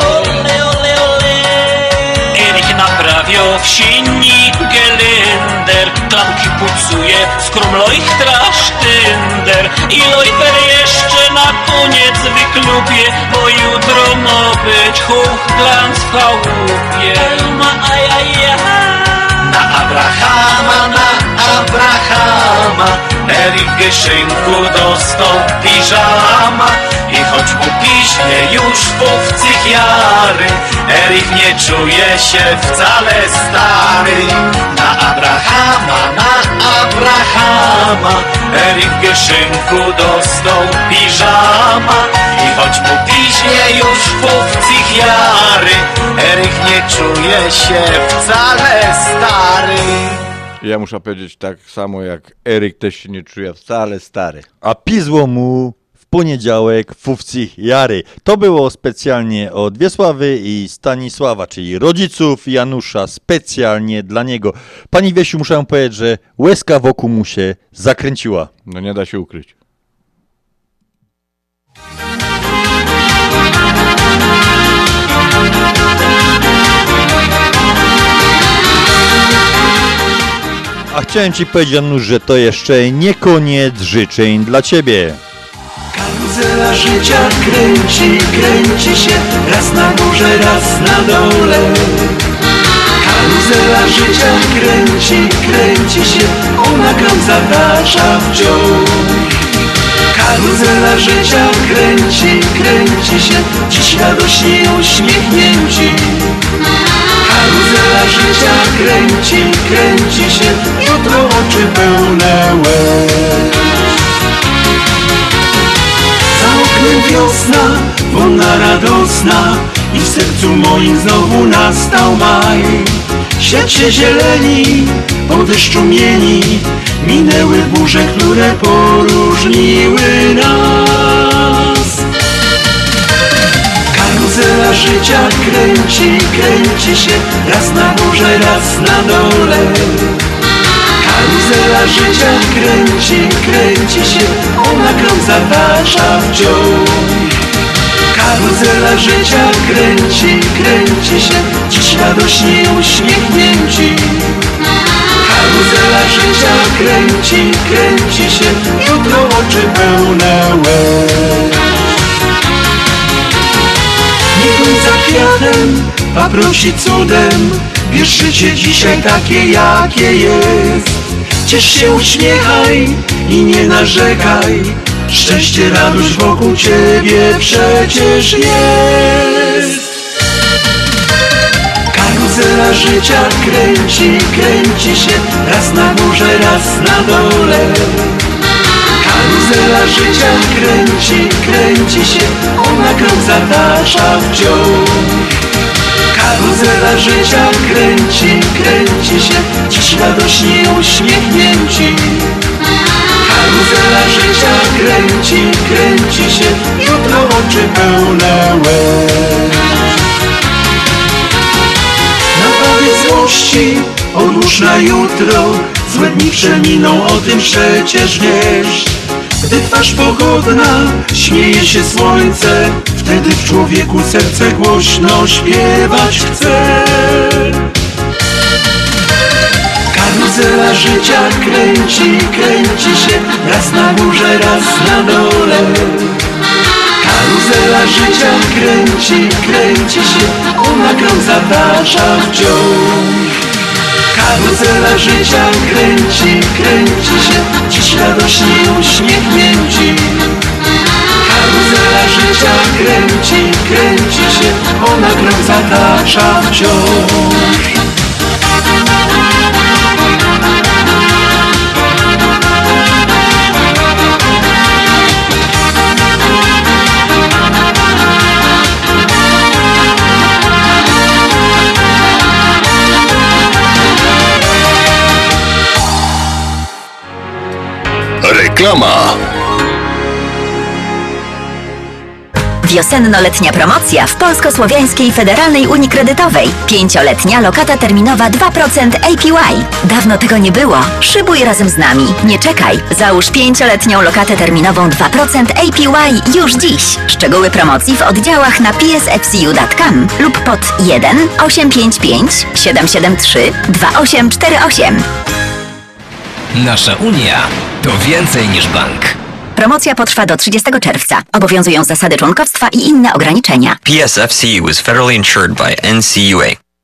Erich naprawio w sieni gelender Klamki pucuje, skrumlojch trasztynder I lojper jeszcze na koniec wyklupie Bo jutro ma być hochglanz w chałupie. Na Abrahama, na Abrahama. Erich w kieszynku dostał piżama I choć mu piśnie już półcych jary Erich nie czuje się wcale stary. Na Abrahama, na Abrahama. Erich w kieszynku dostał piżama I choć mu piśnie już półcych jary Erich nie czuje się wcale stary Ja muszę powiedzieć tak samo jak Eryk też się nie czuje wcale stary. A pizło mu w poniedziałek fufcich jary. To było specjalnie od Wiesławy i Stanisława, czyli rodziców Janusza, specjalnie dla niego. Pani Wiesiu, muszę powiedzieć, że łezka wokół mu się zakręciła. No nie da się ukryć. A chciałem ci powiedzieć, Janusz, że to jeszcze nie koniec życzeń dla ciebie. Karuzela życia kręci, kręci się Raz na górze, raz na dole. Karuzela życia kręci, kręci się Ona krąg zatacza wciąż Karuzela życia kręci, kręci się Dziś radośni uśmiechnięci Karuzela życia kręci, kręci się Jutro oczy pełne łez. Za oknem wiosna, wolna, radosna I w sercu moim znowu nastał maj. Świat się zieleni, po deszczu mieni Minęły burze, które poróżniły nas Karuzela życia kręci, kręci się. Raz na górze, raz na dole. Karuzela życia kręci, kręci się. Ona krąg zatacza wciąż Karuzela życia kręci, kręci się. Dziś radośni uśmiechnięci. Karuzela życia kręci, kręci się. Jutro oczy pełne łez Bądź za kwiatem, paprosi cudem. Bierz życie dzisiaj takie jakie jest. Ciesz się, uśmiechaj i nie narzekaj. Szczęście, radość wokół ciebie przecież jest. Karuzela życia kręci, kręci się. Raz na górze, raz na dole Karuzela życia kręci, kręci się Ona krąg zatacza wciąż Karuzela życia kręci, kręci się Dziś radośni uśmiechnięci. Karuzela życia kręci, kręci się Jutro oczy pełne łez. Nabawię złości, odłóż na jutro Złe dni przeminą, o tym przecież wiesz. Gdy twarz pogodna, śmieje się słońce Wtedy w człowieku serce głośno śpiewać chce. Karuzela życia kręci, kręci się Raz na górze, raz na dole. Karuzela życia kręci, kręci się Ona krąg zatacza wciąż Karuzela życia kręci, kręci się Dziś radośni uśmiechnięci. Karuzela życia kręci, kręci się Ona krąg zatacza wciąż Reklama. Wiosenno-letnia promocja w Polsko-Słowiańskiej Federalnej Unii Kredytowej. Pięcioletnia lokata terminowa 2% APY. Dawno tego nie było. Szybuj razem z nami. Nie czekaj. Załóż pięcioletnią lokatę terminową 2% APY już dziś. Szczegóły promocji w oddziałach na psfcu.com lub pod 1 855 773 2848. Nasza Unia to więcej niż bank. Promocja potrwa do 30 czerwca. Obowiązują zasady członkowstwa i inne ograniczenia. PSFCU is federally insured by NCUA.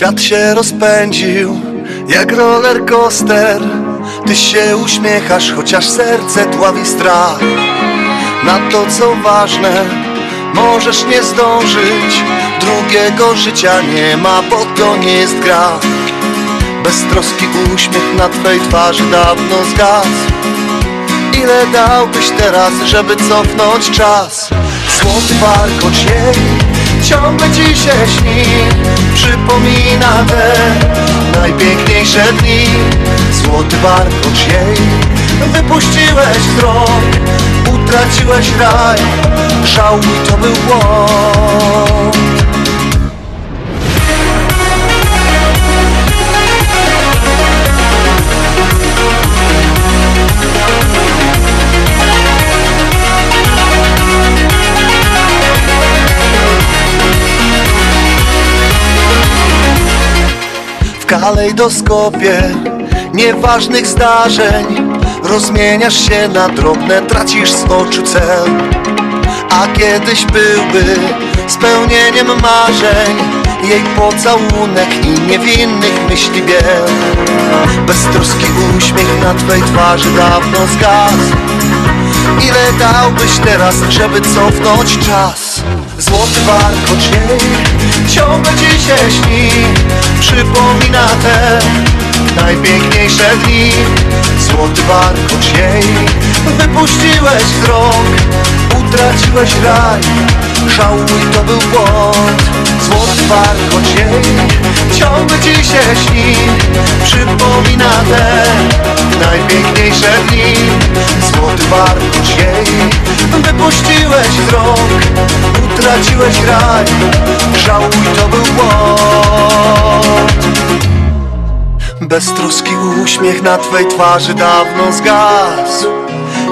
Świat się rozpędził jak roller coaster. Ty się uśmiechasz, chociaż serce tławi strach. Na to co ważne, możesz nie zdążyć. Drugiego życia nie ma, bo to nie jest gra Beztroski uśmiech na twej twarzy dawno zgasł. Ile dałbyś teraz, żeby cofnąć czas? Złoty warkocz jej ciągle ci się śni. Przypomina te najpiękniejsze dni. Złoty warkocz jej Wypuściłeś wzrok. Utraciłeś raj Żałuj to był błąd kalejdoskopie nieważnych zdarzeń. Rozmieniasz się na drobne, tracisz z oczu cel. A kiedyś byłby spełnieniem marzeń Jej pocałunek i niewinnych myśli biel. Beztroski uśmiech na twej twarzy dawno zgasł. Ile dałbyś teraz, żeby cofnąć czas? Złoty warkocz ciągle ci się śni. Przypomina te najpiękniejsze dni. Złoty warkocz jej Wypuściłeś wzrok Utraciłeś raj. Żałuj to był błąd. Złoty warkocz jej Ciągle ci się śni Przypomina te najpiękniejsze dni. Złoty warkocz jej Wypuściłeś wzrok Utraciłeś raj Żałuj to był błąd. Beztroski uśmiech na twej twarzy dawno zgasł.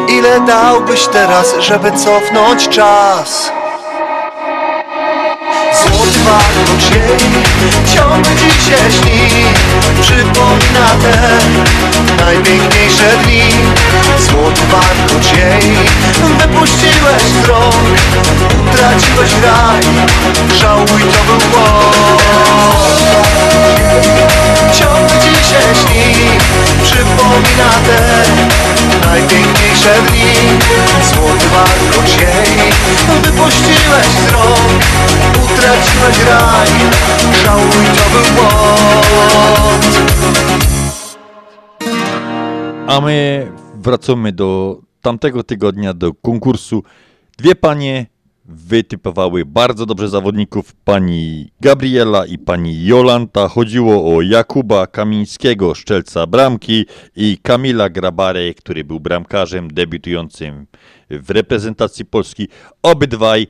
Ile dałbyś teraz, żeby cofnąć czas? z otwartą sieni Ciągle dziś się śni. Przypomina te najpiękniejsze dni. Złoty warkocz jej Wypuściłeś wzrok Traciłeś raj. Żałuj to był błąd. Ciągle się śni przypomina te najpiękniejsze dni. Złoty warkocz jej wypuściłeś z rąk Utraciłeś raj, żałuj to był błąd. A my wracamy do tamtego tygodnia do konkursu. Dwie panie wytypowały bardzo dobrze zawodników, pani Gabriela i pani Jolanta. Chodziło o Jakuba Kamińskiego, szczelca bramki i Kamila Grabarę, który był bramkarzem debiutującym w reprezentacji Polski. Obydwaj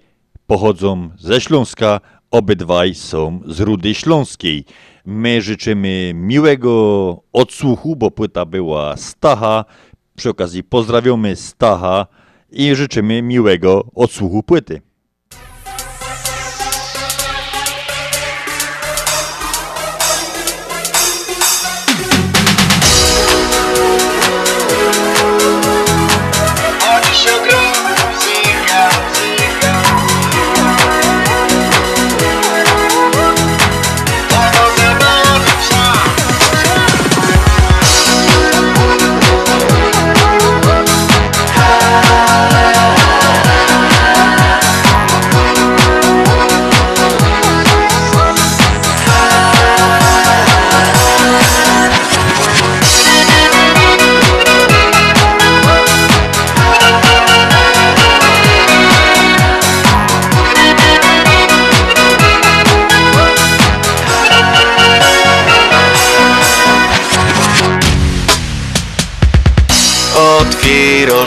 pochodzą ze Śląska, obydwaj są z Rudy Śląskiej. My życzymy miłego odsłuchu, bo płyta była Stacha. Przy okazji pozdrawiamy Stacha i życzymy miłego odsłuchu płyty.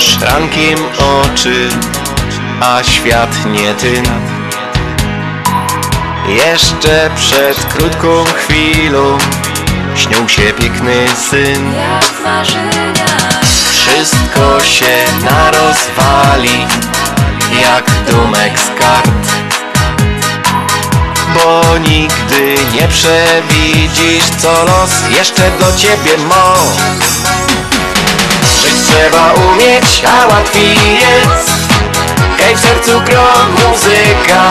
Otwierasz rankiem oczy, a świat nie ty. Jeszcze przed krótką chwilą śnił się piękny syn. Jak marzenia Wszystko się narozwali, jak domek z kart. Bo nigdy nie przewidzisz, co los jeszcze do ciebie ma. Trzeba umieć, a łatwiej jest. Hej w sercu grom muzyka.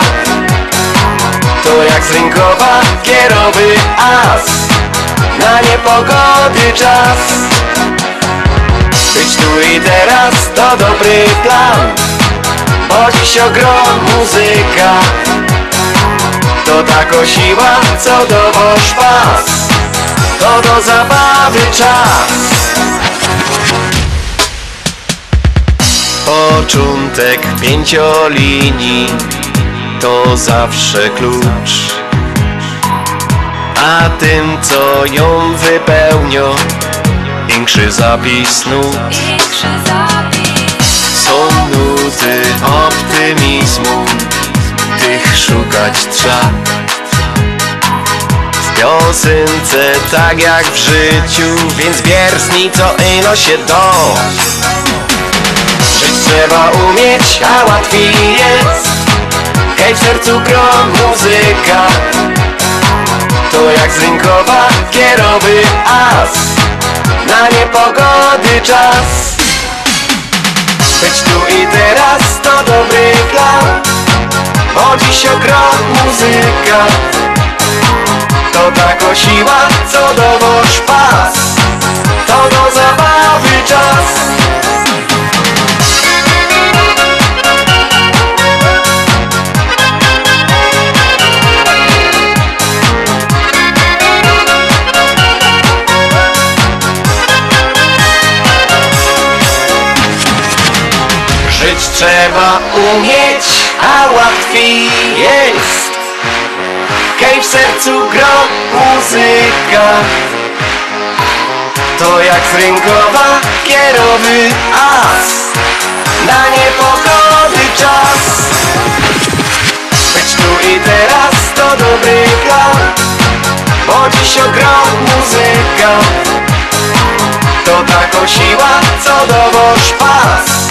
To jak z rynkowa kierowy as. Na niepogody czas. Być tu i teraz to dobry plan. Bo dziś ogrom muzyka. To tako siła, co dowoż pas. To do zabawy czas Początek pięciolinii to zawsze klucz. A tym co ją wypełnią większy zapis nut. Są nuty optymizmu tych szukać trzeba. W piosence tak jak w życiu więc wiersni co ino się do trzeba umieć, a łatwiej jest. Hej w sercu grom muzyka. To jak z rynkowa kierowy as. Na niepogody czas. Być tu i teraz to dobry plan. Bo dziś ogrom muzyka. To tako siła, co dowoż pas. To do zabawy czas Żyć trzeba umieć, a łatwiej jest. Hej w sercu gro muzyka. To jak z rynkowa kierowy as. Na niepogody czas. Być tu i teraz to dobry plan. Bo dziś ogrom muzyka. To taką siła, co dowoż pas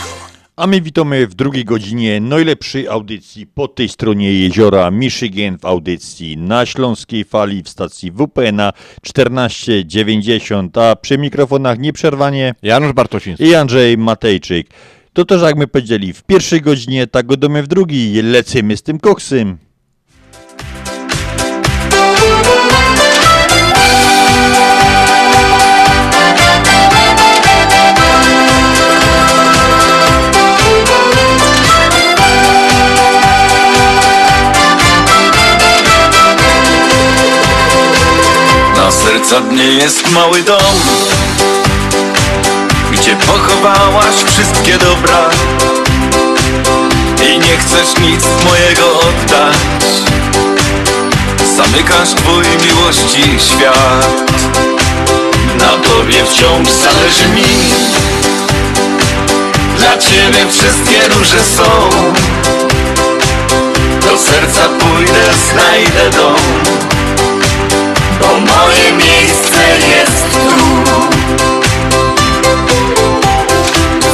A my witamy w drugiej godzinie najlepszej audycji po tej stronie jeziora Michigan w audycji na Śląskiej Fali w stacji WPN 1490, a przy mikrofonach nieprzerwanie Janusz Bartosiński i Andrzej Matejczyk. To też jak my powiedzieli w pierwszej godzinie, tak go domy w drugiej, lecimy z tym koksem. Serca dnie jest mały dom Gdzie pochowałaś wszystkie dobra. I nie chcesz nic mojego oddać. Zamykasz twój miłości świat. Na tobie wciąż zależy mi. Dla ciebie wszystkie róże są. Do serca pójdę, znajdę dom bo moje miejsce jest tu.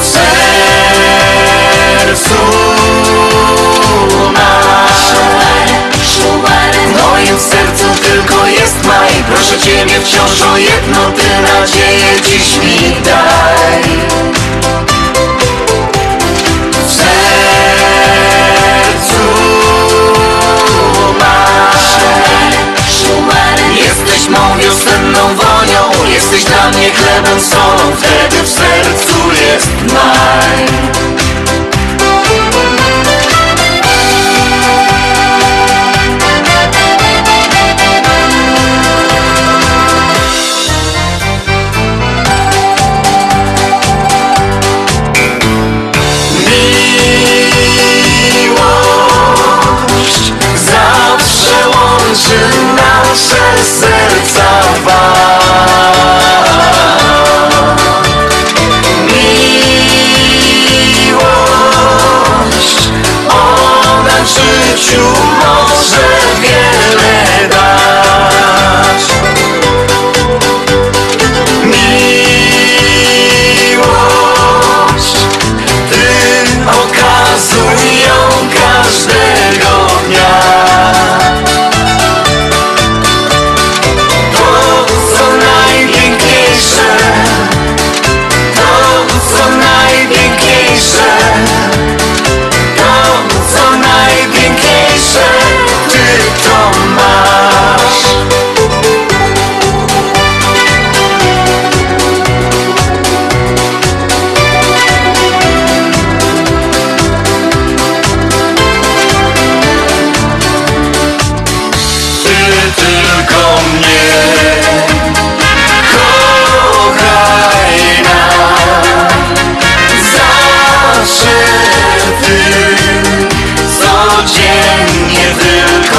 W sercu moim sercu tylko jest maj. Proszę Ciebie wciąż o jedno Ty nadzieję dziś mi daj. W Jesteś mą wiosenną wonią Jesteś dla mnie chlebem, solą Wtedy w sercu jest maj łączy nasze serca dwa. Miłość, ona życiu może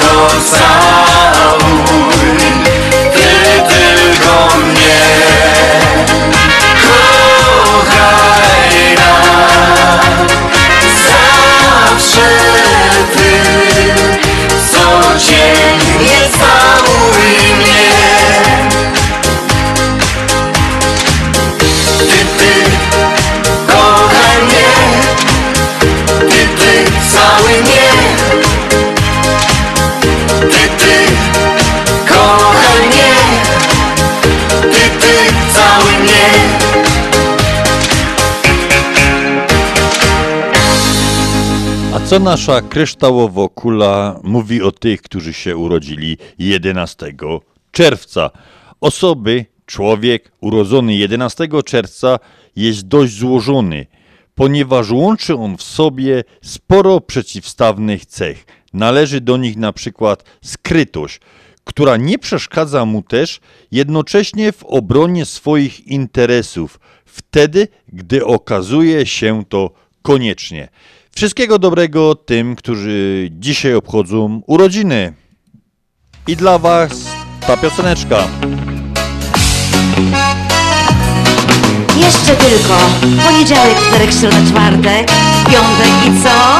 tylko Ty tylko mnie. Kochaj nam zawsze Ty codziennie całuj mnie co nasza kryształowo-kula mówi o tych, którzy się urodzili 11 czerwca? Osoby, człowiek urodzony 11 czerwca jest dość złożony, ponieważ łączy on w sobie sporo przeciwstawnych cech. Należy do nich na przykład skrytość, która nie przeszkadza mu też jednocześnie w obronie swoich interesów, wtedy, gdy okazuje się to koniecznie. Wszystkiego dobrego tym, którzy dzisiaj obchodzą urodziny. I dla Was ta pioseneczka. Jeszcze tylko. Poniedziałek, wtorek, środa, czwartek, piątek i co?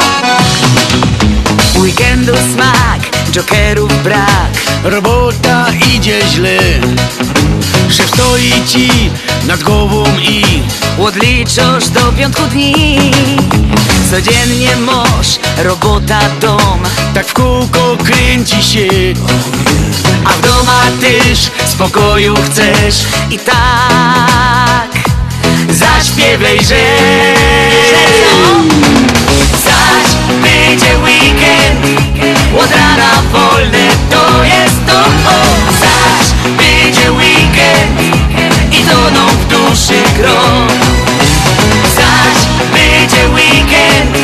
Weekendu smak, jokerów brak Robota idzie źle Szef stoi ci nad głową i Odliczasz do piątku dni. Codziennie masz robota, dom. Tak w kółko kręci się. A w doma też spokoju chcesz. I tak zaśpiewaj, że? Zaś będzie weekend. Od rana wolne to toną w duszy gro Zaś będzie weekend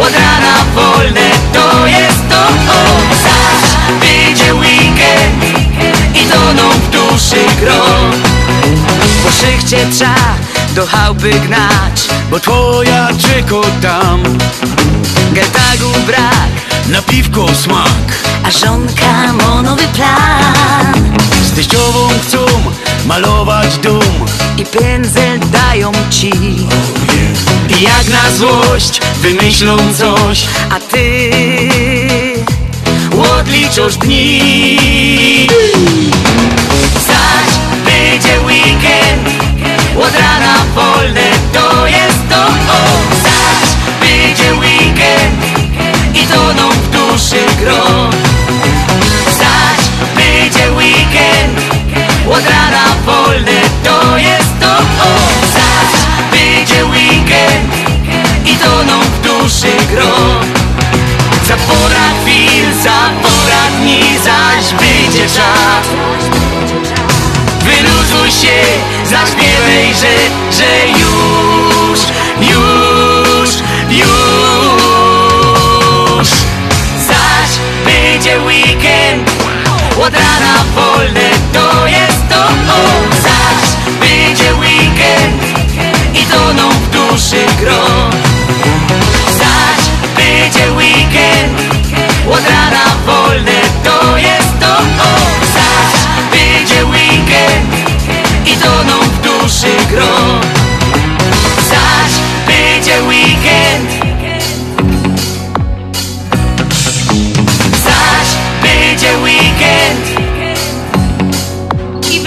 Od rana wolne to jest to o. Zaś będzie weekend I toną w duszy gro Po szychcie trzeba do chałupy gnać Bo twoja czeko tam. Geltagu brak Na piwko smak A żonka ma nowy plan. Z teściową chcą malować dom. I pędzel dają ci. I jak na złość wymyślą coś. A ty Odliczasz dni. Zaś będzie weekend. Od rana wolne to jest to. O. Zaś będzie weekend. I toną w duszy gro Od rana wolne to jest to o. Zaś będzie weekend I toną w duszy gro Za pora chwil, za pora dni Zaś będzie czas Wyluzuj się, zaśpiewaj, że, że już, już, już Zaś będzie weekend, od rana wolne to jest. Zaś będzie weekend i toną w duszy gro Zaś będzie weekend, od rana wolne to jest to o. Zaś będzie weekend i toną w duszy gro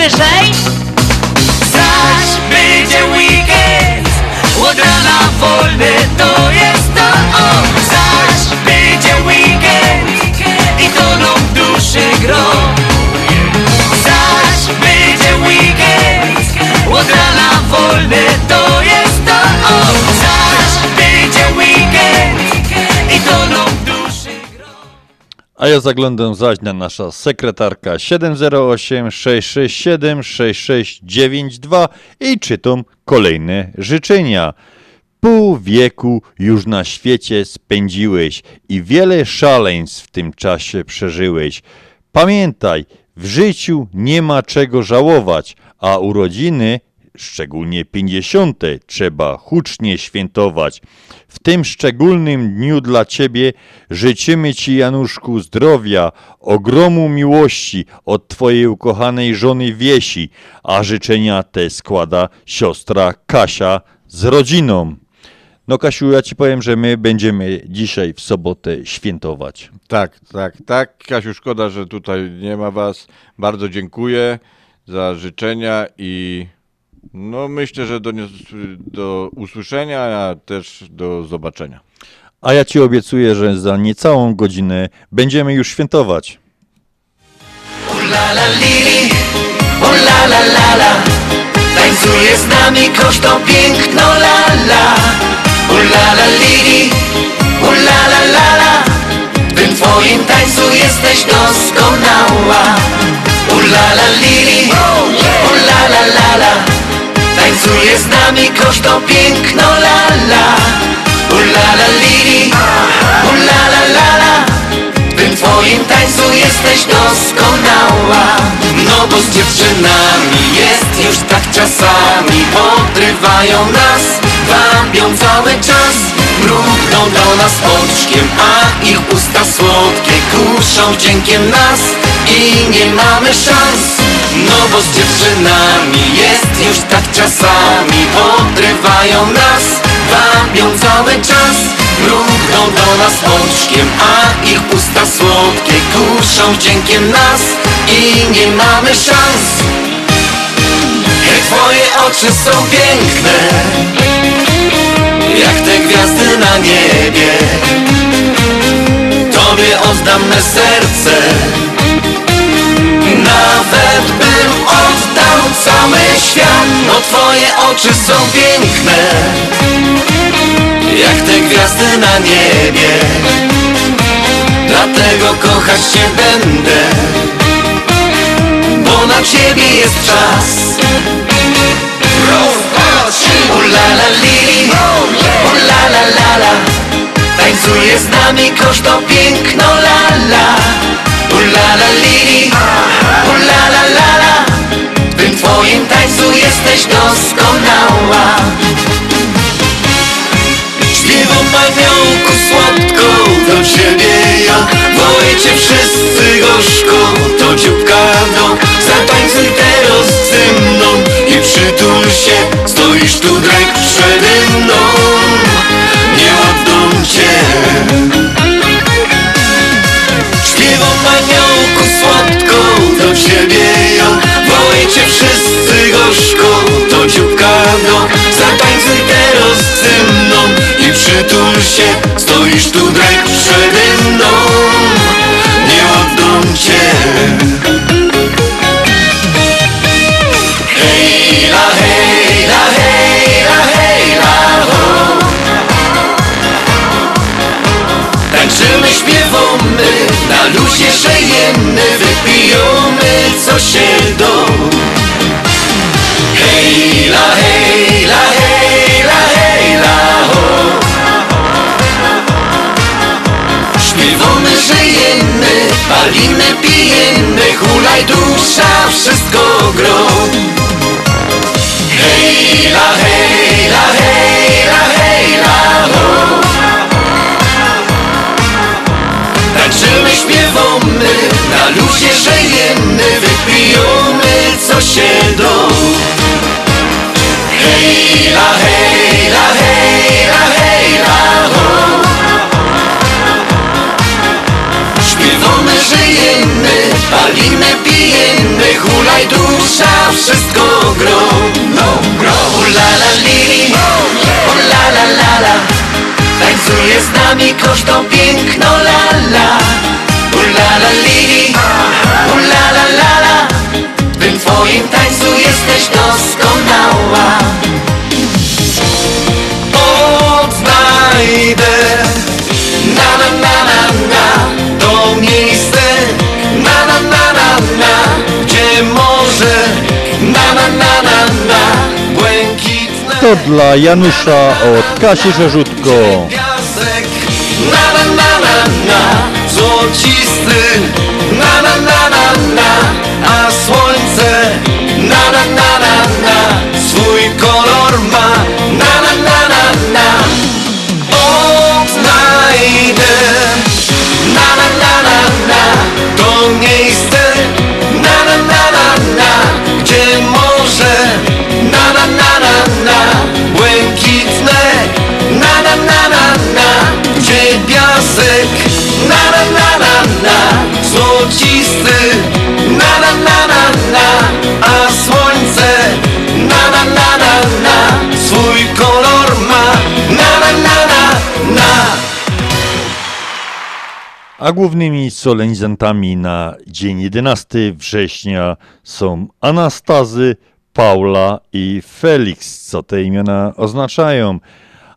wyżej A ja zaglądam zaś na nasza sekretarka 708 667 6692 i czytam kolejne życzenia. Pół wieku już na świecie spędziłeś i wiele szaleństw w tym czasie przeżyłeś. Pamiętaj, w życiu nie ma czego żałować, a urodziny, szczególnie pięćdziesiąte, trzeba hucznie świętować. W tym szczególnym dniu dla Ciebie życzymy Ci, Januszku, zdrowia, ogromu miłości od Twojej ukochanej żony Wiesi, a życzenia te składa siostra Kasia z rodziną. No Kasiu, ja Ci powiem, że my będziemy dzisiaj w sobotę świętować. Tak, tak, tak. Kasiu, szkoda, że tutaj nie ma Was. Bardzo dziękuję za życzenia i no myślę, że do, do usłyszenia, a też do zobaczenia. A ja Ci obiecuję, że za niecałą godzinę będziemy już świętować. la la li, o la la la la. Tańcuje z nami kosztą piękno la la. O la la li, o la la la la. W tym twoim tańcu jesteś doskonała. O la la li, Tańcuje z nami kosztą piękno la la. O la la li, o la la la la. W tym twoim tańcu jesteś doskonała. No bo z dziewczynami jest już tak czasami. Podrywają nas, wabią cały czas. Mrugną do nas oczkiem, a ich usta słodkie Kuszą wdziękiem nas i nie mamy szans. No bo z dziewczynami jest już tak czasami. Podrywają nas, wabią cały czas. Mrugną do nas oczkiem, a ich usta słodkie Kuszą wdziękiem nas. I nie mamy szans. Hej, twoje oczy są piękne Jak te gwiazdy na niebie. Tobie oddam me serce Nawet bym oddał cały świat No twoje oczy są piękne Jak te gwiazdy na niebie. Dlatego kochać cię będę Bo na ciebie jest czas. Ulala li, ulala la la Tańcuje z nami kosz to piękno la la Ulala li, ulala la la W tym twoim tańcu jesteś doskonała Śpiewam aniołku słodko do ciebie ja Woję cię wszyscy gorzko To dzióbka do Zatańcuj teraz ze mną I przytul się Stoisz tu drek przede mną. Nie oddam cię Śpiewam aniołku słodko do ciebie ja Woję cię wszyscy dzióbka do Zatańcuj teraz ze mną I przytul się Stoisz tu drek przede mną. Nie oddam cię na luzie żyjemy Wypijamy co się do. Hej la hej la hej la hej la ho. Śpiewamy, żyjemy, palimy, pijemy Hulaj dusza, wszystko gro na luzie żyjemy Wypijamy co się do. Hej la hej la hej la hej la ho. Śpiewamy, żyjemy, palimy, pijemy Hulaj dusza, wszystko gro. No gro. Ulala li, ulala la la Tańcuje z nami kosz to piękno la la To dla Janusza od Kasi Rzeżutko. Złocisty Na na na na na. A słońce. Na na na na na. Swój kolor ma. Na na na na na A głównymi solenizantami na dzień 11 września są Anastazy, Paula i Felix. Co te imiona oznaczają?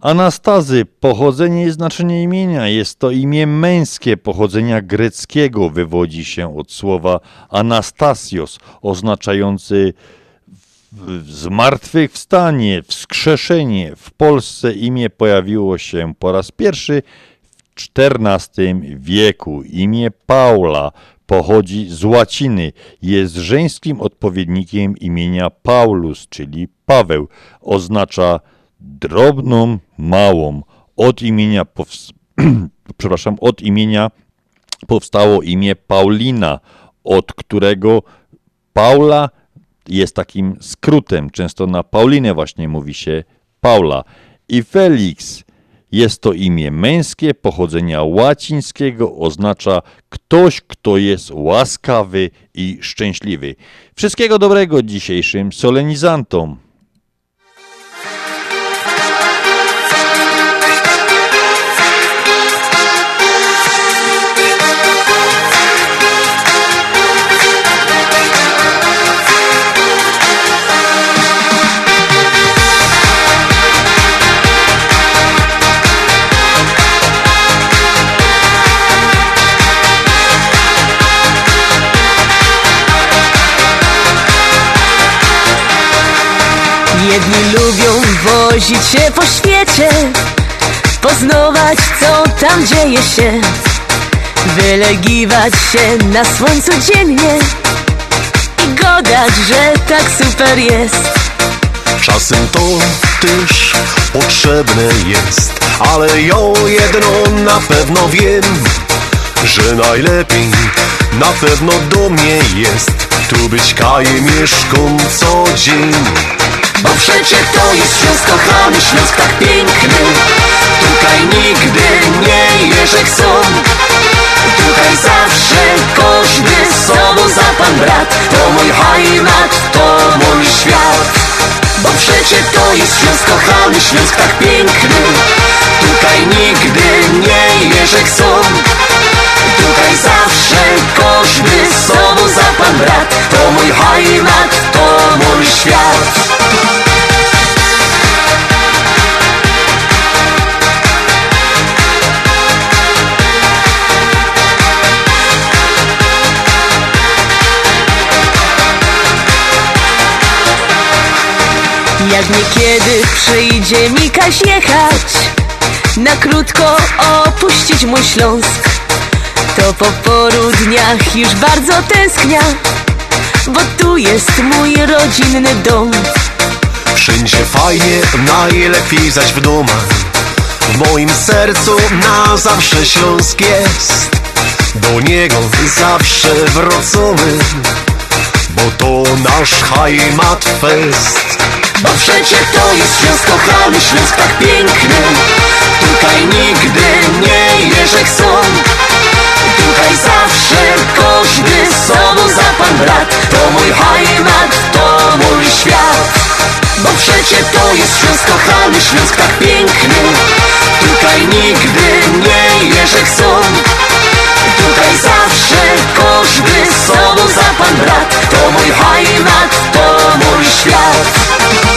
Anastazy, pochodzenie i znaczenie imienia. Jest to imię męskie pochodzenia greckiego. Wywodzi się od słowa Anastasios, oznaczający zmartwychwstanie, wskrzeszenie. W Polsce imię pojawiło się po raz pierwszy XIV wieku. Imię Paula pochodzi z łaciny. Jest żeńskim odpowiednikiem imienia Paulus, czyli Paweł. Oznacza drobną, małą. Od imienia, pows- <clears throat> przepraszam, od imienia powstało imię Paulina, od którego Paula jest takim skrótem. Często na Paulinę właśnie mówi się Paula. I Felix jest to imię męskie pochodzenia łacińskiego, oznacza ktoś, kto jest łaskawy i szczęśliwy. Wszystkiego dobrego dzisiejszym solenizantom. Jedni lubią wozić się po świecie Poznawać co tam dzieje się Wylegiwać się na słońcu dziennie I godać, że tak super jest. Czasem to też potrzebne jest Ale ja jedno na pewno wiem Że najlepiej na pewno do mnie jest Tu być kajemieszką co dzień Bo przecie to jest Śląsk kochany, Śląsk tak piękny. Tutaj nigdy nie jeże chcą. Tutaj zawsze każdy z sobą za pan brat. To mój heimat, to mój świat. Bo przecie to jest Śląsk kochany, Śląsk tak piękny. Tutaj nigdy nie jeże chcą Tutaj zawsze każdy z sobą za pan brat. To mój heimat, to mój świat. Jak niekiedy przyjdzie mi kaś jechać Na krótko opuścić mój Śląsk To po paru dniach już bardzo tęsknia Bo tu jest mój rodzinny dom. Wszędzie fajnie, najlepiej zaś w domach. W moim sercu na zawsze Śląsk jest. Do niego zawsze wracamy Bo to nasz heimat fest. Bo przecie to jest Śląsk kochany, Śląsk tak piękny. Tutaj nigdy nie jeże chcą Tutaj zawsze. Każdy z sobą za pan brat. To mój heimat, to mój świat. Bo przecie to jest Śląsk kochany, Śląsk tak piękny. Tutaj nigdy nie jeże chcą. Tutaj zawsze każdy z sobą za pan brat. To mój heimat, to mój świat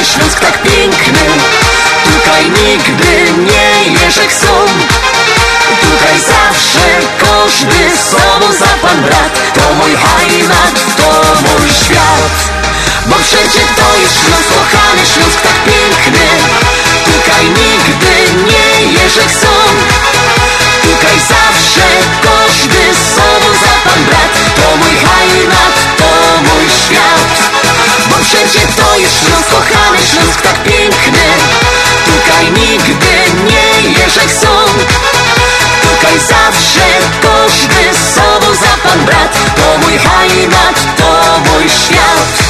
kochany, Śląsk tak piękny. Tutaj nigdy nie jeże chcą Tutaj zawsze każdy z sobą za pan brat. To mój heimat, to mój świat. Bo przecie to jest Śląsk kochany, Śląsk tak piękny. Tutaj nigdy nie jeże chcą Tutaj zawsze każdy z sobą za pan brat. To mój świat Przecie to jest Śląsk kochany, Śląsk tak piękny. Tutaj nigdy nie jeże chcą Tutaj zawsze każdy z sobą za pan brat. To mój heimat, to mój świat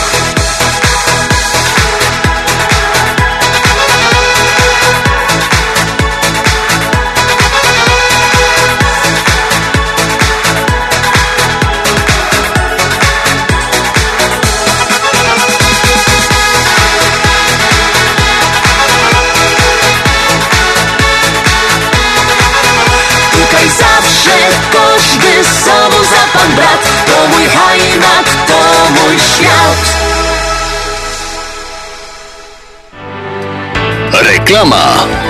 Reklama.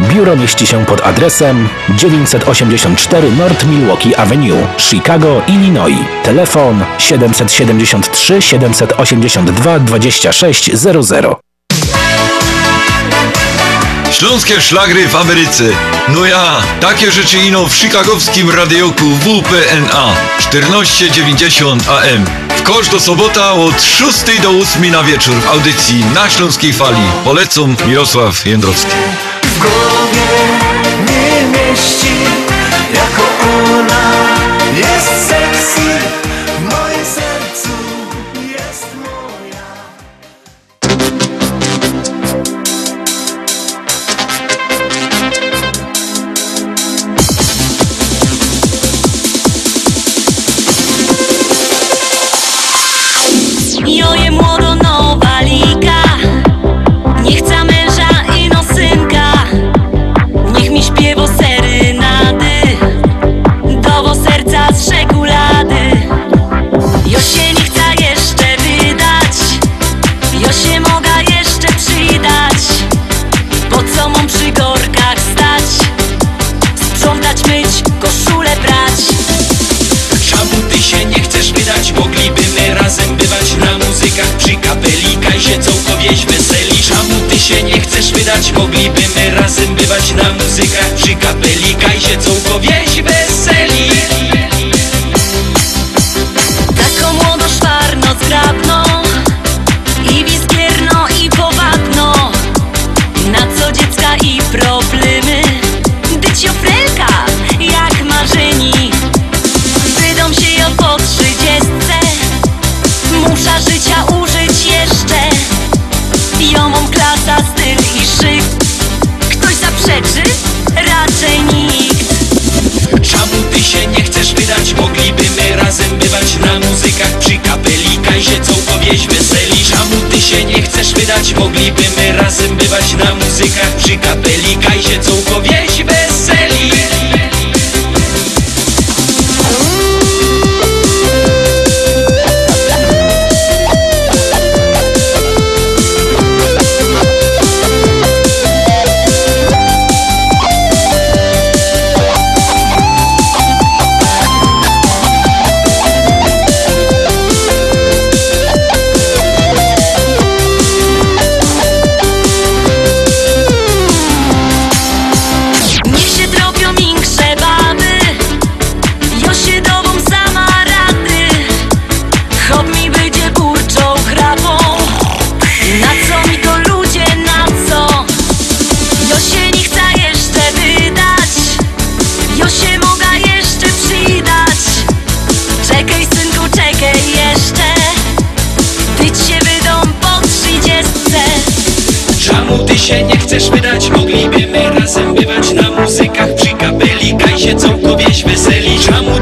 Biuro mieści się pod adresem 984 North Milwaukee Avenue, Chicago, Illinois. Telefon 773 782 2600. Śląskie szlagry w Ameryce. No ja, takie rzeczy ino w chicagowskim radioku WPNA 1490 AM. W kosz do sobota od 6 do 8 na wieczór w audycji na Śląskiej Fali. Polecam Mirosław Jędrowski. W głowie nie mieści Jako ona jest sexy chcesz wydać? Moglibyśmy razem bywać na muzykach przy kapelika i się chcesz wydać? Moglibyśmy razem bywać na muzykach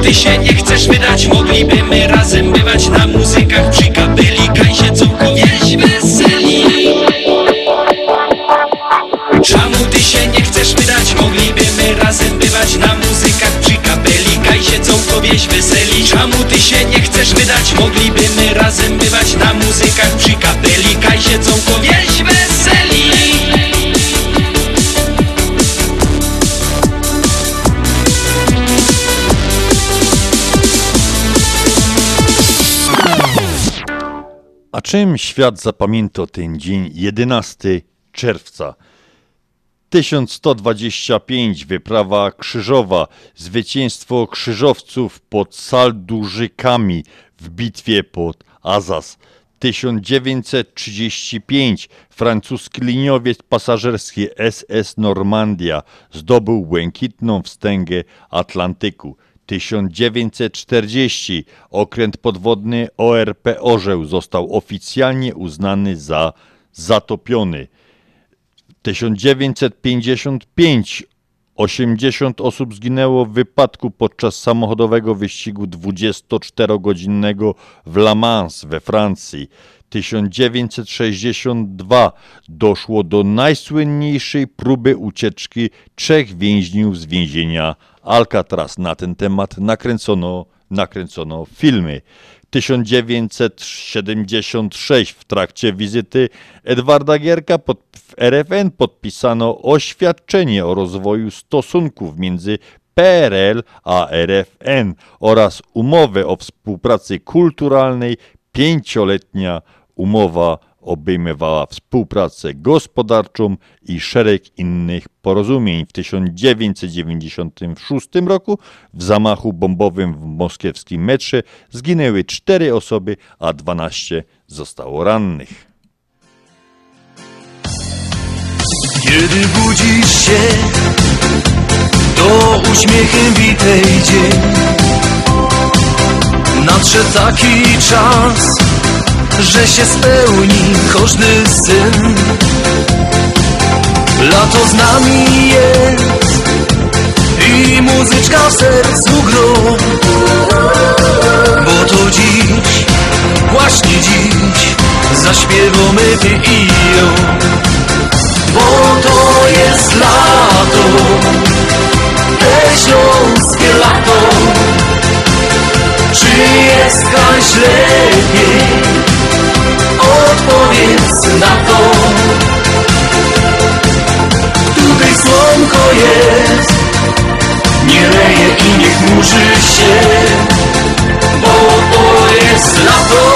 ty się nie chcesz wydać? Moglibyśmy razem bywać na muzykach przy kapeli co wieś weseli Czemu ty się nie chcesz wydać? Moglibyśmy razem bywać na muzykach przy kapeli co wieś weseli Czemu ty się nie chcesz wydać? Moglibyśmy razem bywać na muzykach przy kapeli Kaj co Świat zapamięta ten dzień 11 czerwca? 1125 wyprawa krzyżowa, zwycięstwo krzyżowców pod Saldużykami w bitwie pod Azaz. 1935 francuski liniowiec pasażerski SS Normandia zdobył błękitną wstęgę Atlantyku. 1940 okręt podwodny ORP Orzeł został oficjalnie uznany za zatopiony. 1955 80 osób zginęło w wypadku podczas samochodowego wyścigu 24-godzinnego w La Mans we Francji. 1962 doszło do najsłynniejszej próby ucieczki trzech więźniów z więzienia Alcatraz. Na ten temat nakręcono, nakręcono filmy. 1976 w trakcie wizyty Edwarda Gierka pod, w RFN podpisano oświadczenie o rozwoju stosunków między PRL a RFN oraz umowę o współpracy kulturalnej. Pięcioletnia umowa obejmowała współpracę gospodarczą i szereg innych porozumień. W 1996 roku w zamachu bombowym w moskiewskim metrze zginęły 4 osoby, a 12 zostało rannych. Kiedy budzisz się, to uśmiechem witaj dzień. Nadszedł taki czas, że się spełni każdy syn. Lato z nami jest i muzyczka w sercu gro. Bo to dziś, właśnie dziś, zaśpiewamy ty i ja. Bo to jest lato, te śląskie lato. Czy jest kaś lepiej? Odpowiedz na to. Tutaj słonko jest, nie leje i nie chmurzy się, bo to jest lato,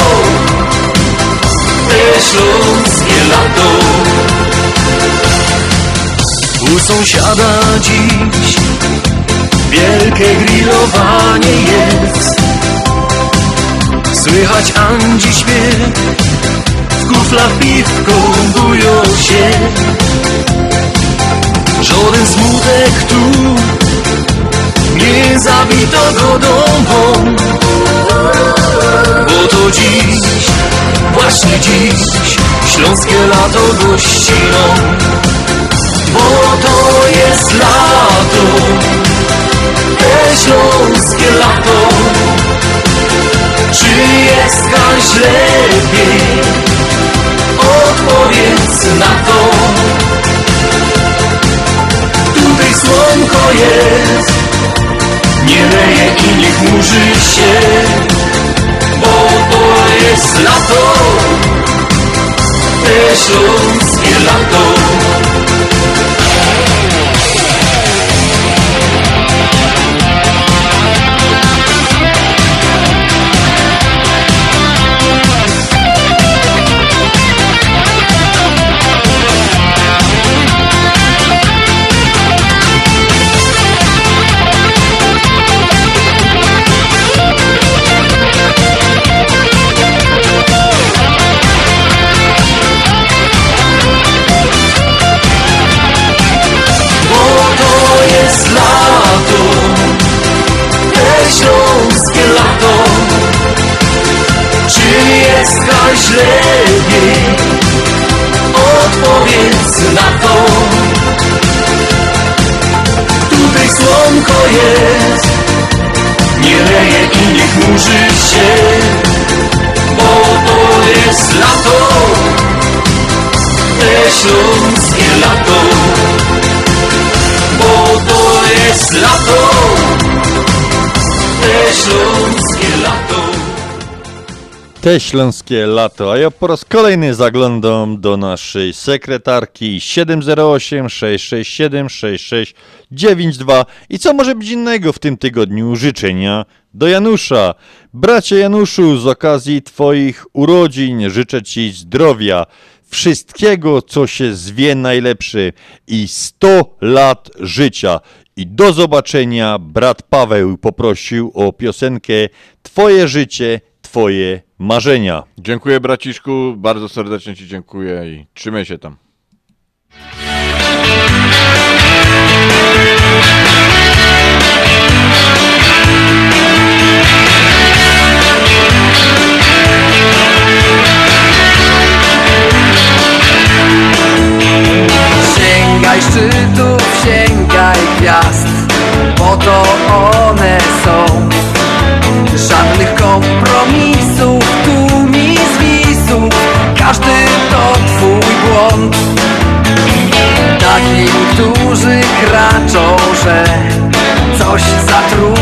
te śląskie lato. U sąsiada dziś wielkie grillowanie jest. Słychać Andzi śpiew, kuflach piwko bują się. Żaden smutek tu nie zabito go domą. Bo to dziś, właśnie dziś, śląskie lato gościną. Bo to jest lato, te śląskie lato. Czy jest kaś lepiej? To. Tutaj słonko jest, nie leje i nie chmurzy się, bo to jest lato, te śląskie lato. jest. Nie leje i nie chmurzy się Bo to jest lato. Te śląskie lato Bo to jest lato. Te śląskie lato. Te śląskie lato, a ja po raz kolejny zaglądam do naszej sekretarki 708 667 66 6692 i co może być innego w tym tygodniu życzenia do Janusza. Bracie Januszu, z okazji Twoich urodzin życzę Ci zdrowia, wszystkiego co się zwie najlepsze i 100 lat życia. I do zobaczenia, brat Paweł poprosił o piosenkę Twoje życie, Twoje marzenia. Dziękuję braciszku, bardzo serdecznie Ci dziękuję i trzymaj się tam. Coś za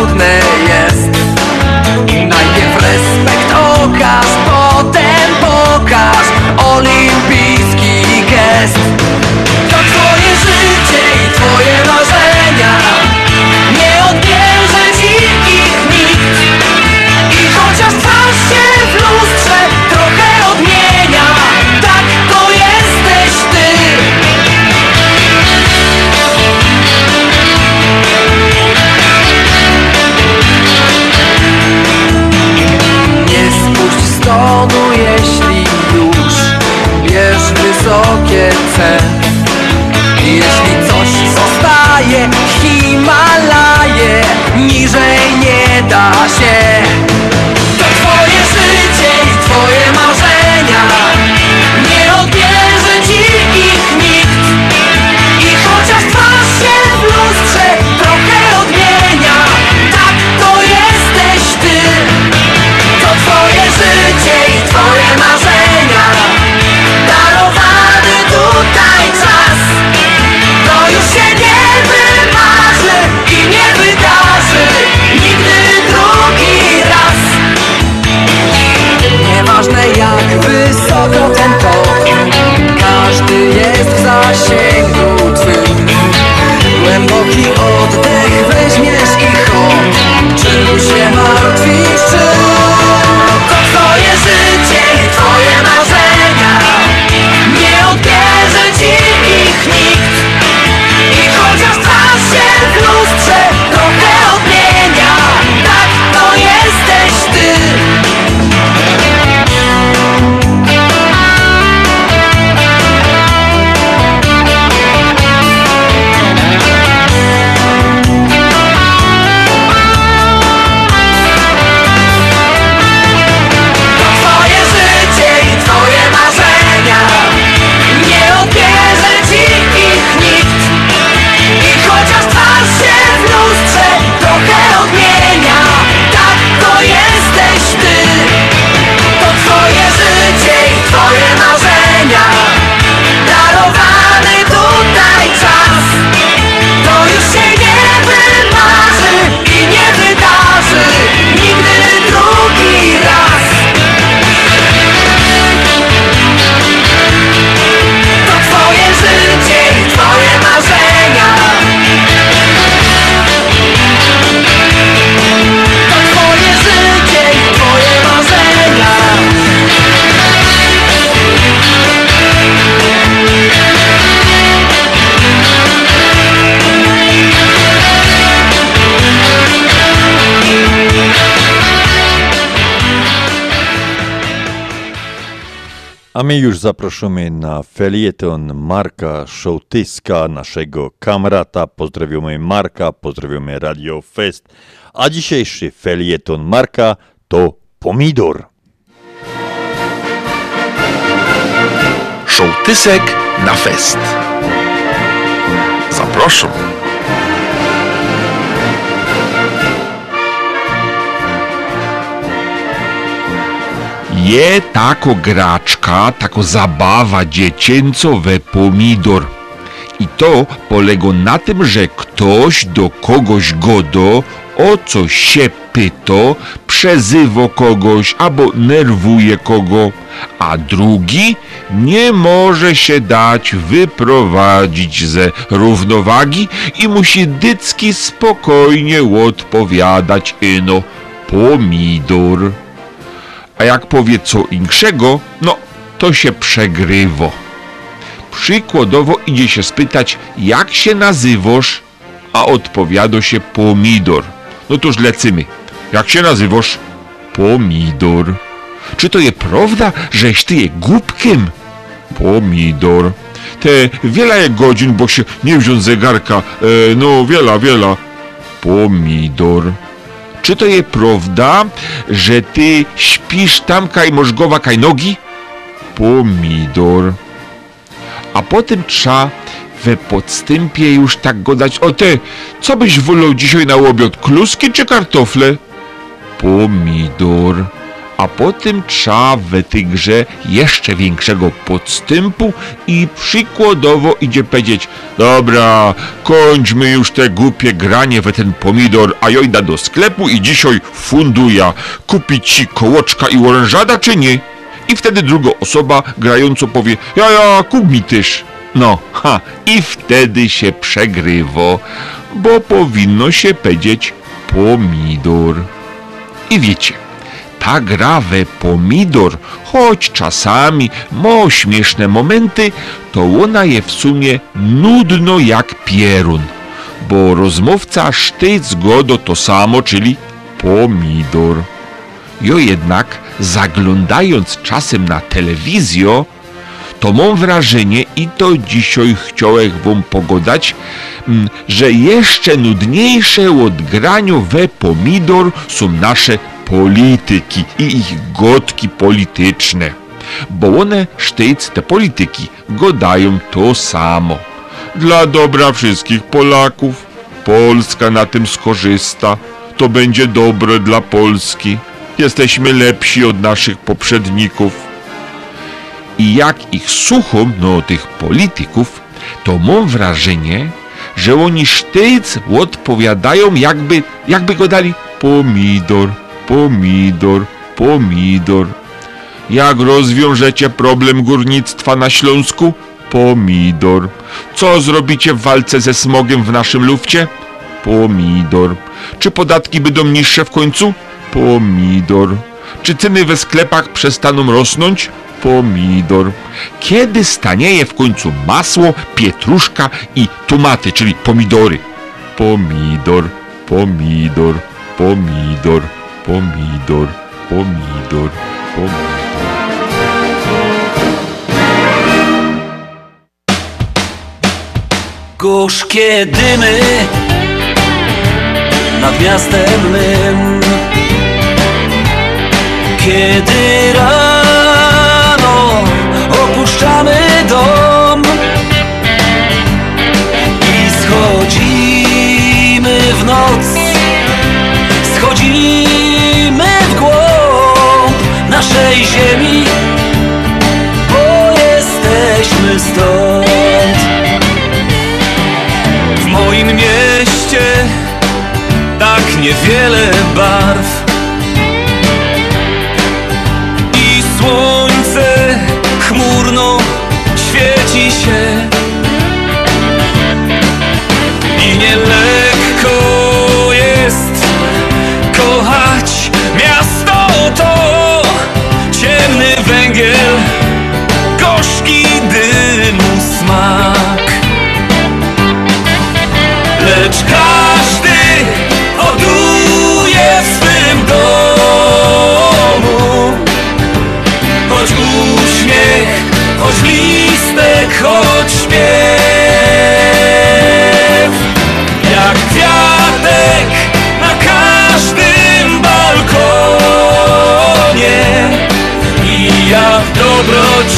my już zapraszamy na felieton Marka Szołtyska, naszego kamrata. Pozdrawiamy Marka, pozdrawiamy Radio Fest. A dzisiejszy felieton Marka to Pomidor. Szołtysek na fest. Zapraszam. Je tako graczka, tako zabawa dziecięcowe pomidor. I to polega na tym, że ktoś do kogoś godo o coś się pyta, przezywa kogoś albo nerwuje kogo, a drugi nie może się dać wyprowadzić ze równowagi i musi dycki spokojnie odpowiadać ino pomidor. A jak powie co inszego, no to się przegrywo. Przykładowo idzie się spytać, jak się nazywasz, a odpowiada się pomidor. No toż lecymy. Jak się nazywasz? Pomidor. Czy to je prawda, żeś ty je głupkiem? Pomidor. Te wiele godzin, bo się nie wziąć zegarka. E, no, wiela, wiela. Pomidor. Czy to je prawda, że ty śpisz tam kaj możgowa kaj nogi? Pomidor. A potem trza we podstępie już tak godać. O ty, co byś wolał dzisiaj na łobiot, kluski czy kartofle? Pomidor. A potem trza we tej grze jeszcze większego podstępu i przykładowo idzie powiedzieć Dobra, kończmy już te głupie granie we ten pomidor, a jojda do sklepu i dzisiaj funduja. Kupić ci kołoczka i orężada czy nie? I wtedy druga osoba grająco powie Ja, ja, kup mi też. No, ha, i wtedy się przegrywo, bo powinno się powiedzieć pomidor. I wiecie, ta gra we pomidor, choć czasami ma śmieszne momenty, to ona je w sumie nudno jak pierun, bo rozmówca sztyc go do to samo, czyli pomidor. Jo jednak, zaglądając czasem na telewizję, to mam wrażenie i to dzisiaj chciałem wam pogodać, mm, że jeszcze nudniejsze od graniu we pomidor są nasze polityki i ich gotki polityczne. Bo one sztyc te polityki godają to samo. Dla dobra wszystkich Polaków Polska na tym skorzysta. To będzie dobre dla Polski. Jesteśmy lepsi od naszych poprzedników i jak ich słucham, no tych polityków, to mam wrażenie, że oni sztyc odpowiadają jakby, jakby go dali pomidor, pomidor, pomidor. Jak rozwiążecie problem górnictwa na Śląsku? Pomidor. Co zrobicie w walce ze smogiem w naszym lufcie? Pomidor. Czy podatki będą niższe w końcu? Pomidor. Czy ceny we sklepach przestaną rosnąć? pomidor. Kiedy stanieje w końcu masło, pietruszka i tomaty, czyli pomidory? Pomidor, pomidor, pomidor, pomidor, pomidor, pomidor. Gorzkie dymy nad miastem mym Kiedy rano opuszczamy dom I schodzimy w noc niewiele listek, choć śpiew Jak kwiatek na każdym balkonie I jak dobroć,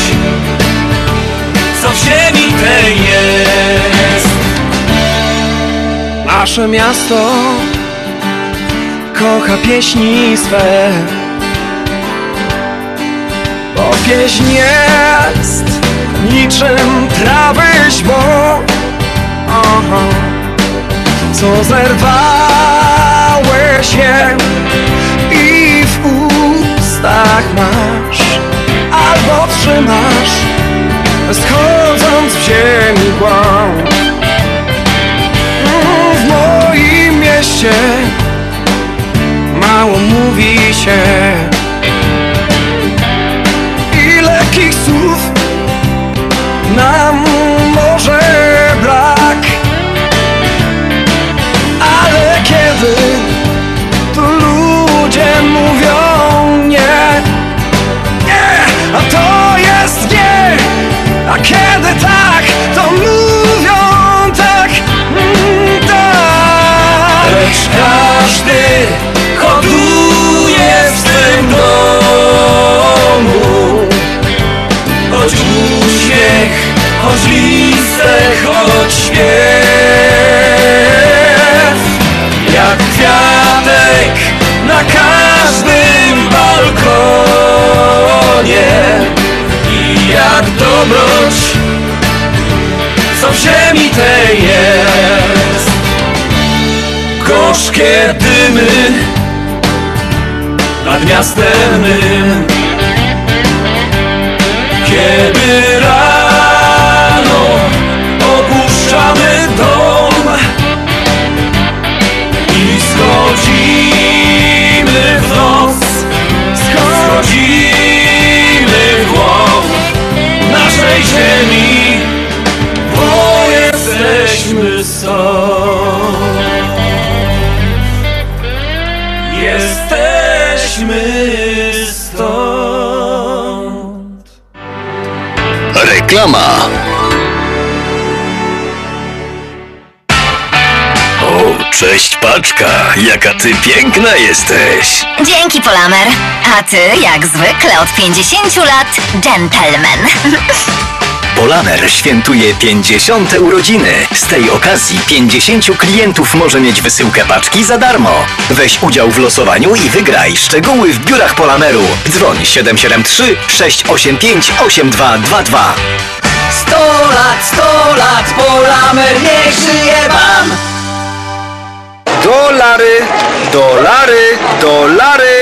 co w ziemi tej jest. Nasze miasto kocha pieśni swe Bo pieśń jest niczym trawy Aha. Co zerwałeś je i w ustach masz Albo trzymasz schodząc w ziemi głąb. W moim mieście mało mówi się nam może brak. Ale kiedy tu ludzie mówią nie Nie, a to jest nie A kiedy tak, to mówią tak mm, Tak. Lecz każdy hoduje w swym domu Choć uśmiech, choć listek, choć śpiew. Jak kwiatek na każdym balkonie. I jak dobroć, co w ziemi tej jest. Gorzkie dymy nad miastem mym Kiedy rano opuszczamy dom I schodzimy w noc. Schodzimy w głąb naszej ziemi Bo jesteśmy stąd. Jesteśmy Reklama. O, cześć paczka, jaka ty piękna jesteś. Dzięki, Polamer. A ty, jak zwykle, od 50 lat, gentleman. <laughs> Polamer świętuje 50. urodziny. Z tej okazji 50 klientów może mieć wysyłkę paczki za darmo. Weź udział w losowaniu i wygraj. Szczegóły w biurach Polameru. Dzwoń 773 685 8222. 100 lat, 100 lat, Polamer niech żyje wam! Dolary, dolary, dolary,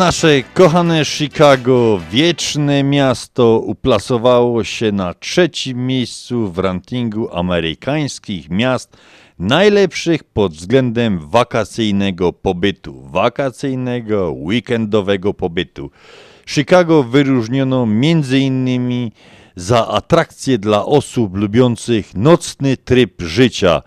nasze kochane Chicago, wieczne miasto, uplasowało się na trzecim miejscu w rankingu amerykańskich miast najlepszych pod względem wakacyjnego pobytu, wakacyjnego, weekendowego pobytu. Chicago wyróżniono między innymi za atrakcje dla osób lubiących nocny tryb życia,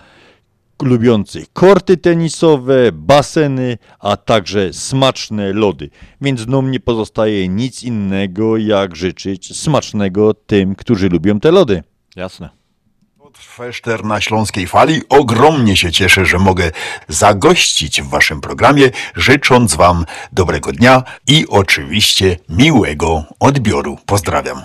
lubiących korty tenisowe, baseny, a także smaczne lody. Więc nam nie pozostaje nic innego, jak życzyć smacznego tym, którzy lubią te lody. Jasne. Feszter na Śląskiej Fali. Ogromnie się cieszę, że mogę zagościć w Waszym programie, życząc Wam dobrego dnia i oczywiście miłego odbioru. Pozdrawiam.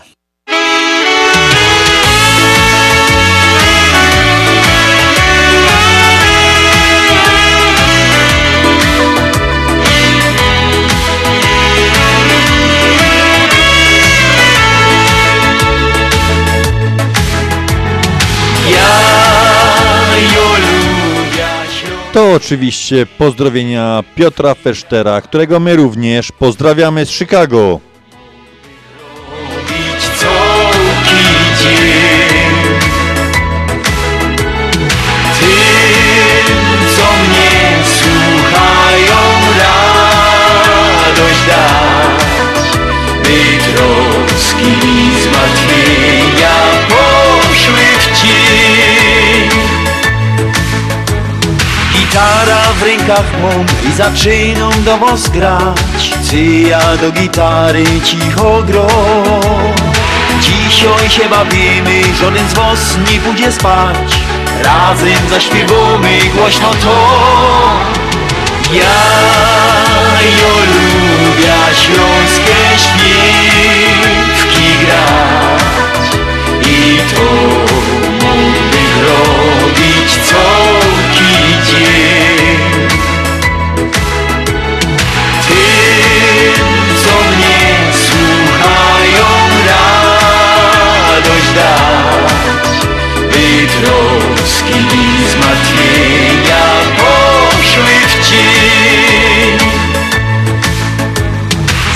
Oczywiście pozdrowienia Piotra Feштera, którego my również pozdrawiamy z Chicago. W i zaczynam do was grać, Ty ja do gitary cicho gro. Dzisiaj się bawimy, żaden z was nie pójdzie spać. Razem zaśpiewamy głośno to. Ja, jo lubię śląskie śpiewki grać. I to mógłbym robić troski i zmartwienia poszły w cień.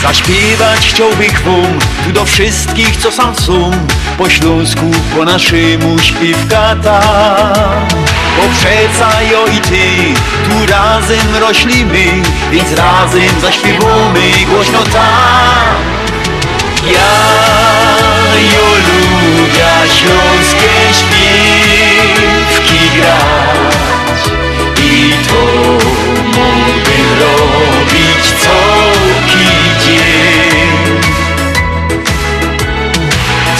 Zaśpiewać chciałbym wam tu do wszystkich, co sam są, po śląsku, po naszemu śpiewka ta. Bo przeca jo i ty, tu razem roślimy, więc razem zaśpiewamy głośno tam. Ja jo śląskie śpiewki grać i to mógłbym robić co dzień.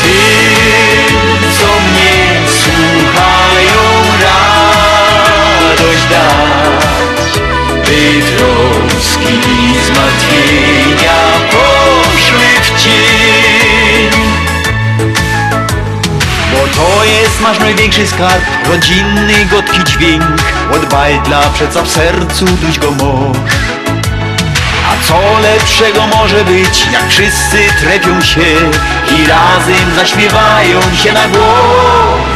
Tym, co mnie słuchają, radość dać, by troski zmartwienia nasz największy skarb, rodzinny, gotki dźwięk, od bajdla przeca w sercu duś go moż. A co lepszego może być, jak wszyscy trepią się i razem zaśpiewają się na głos.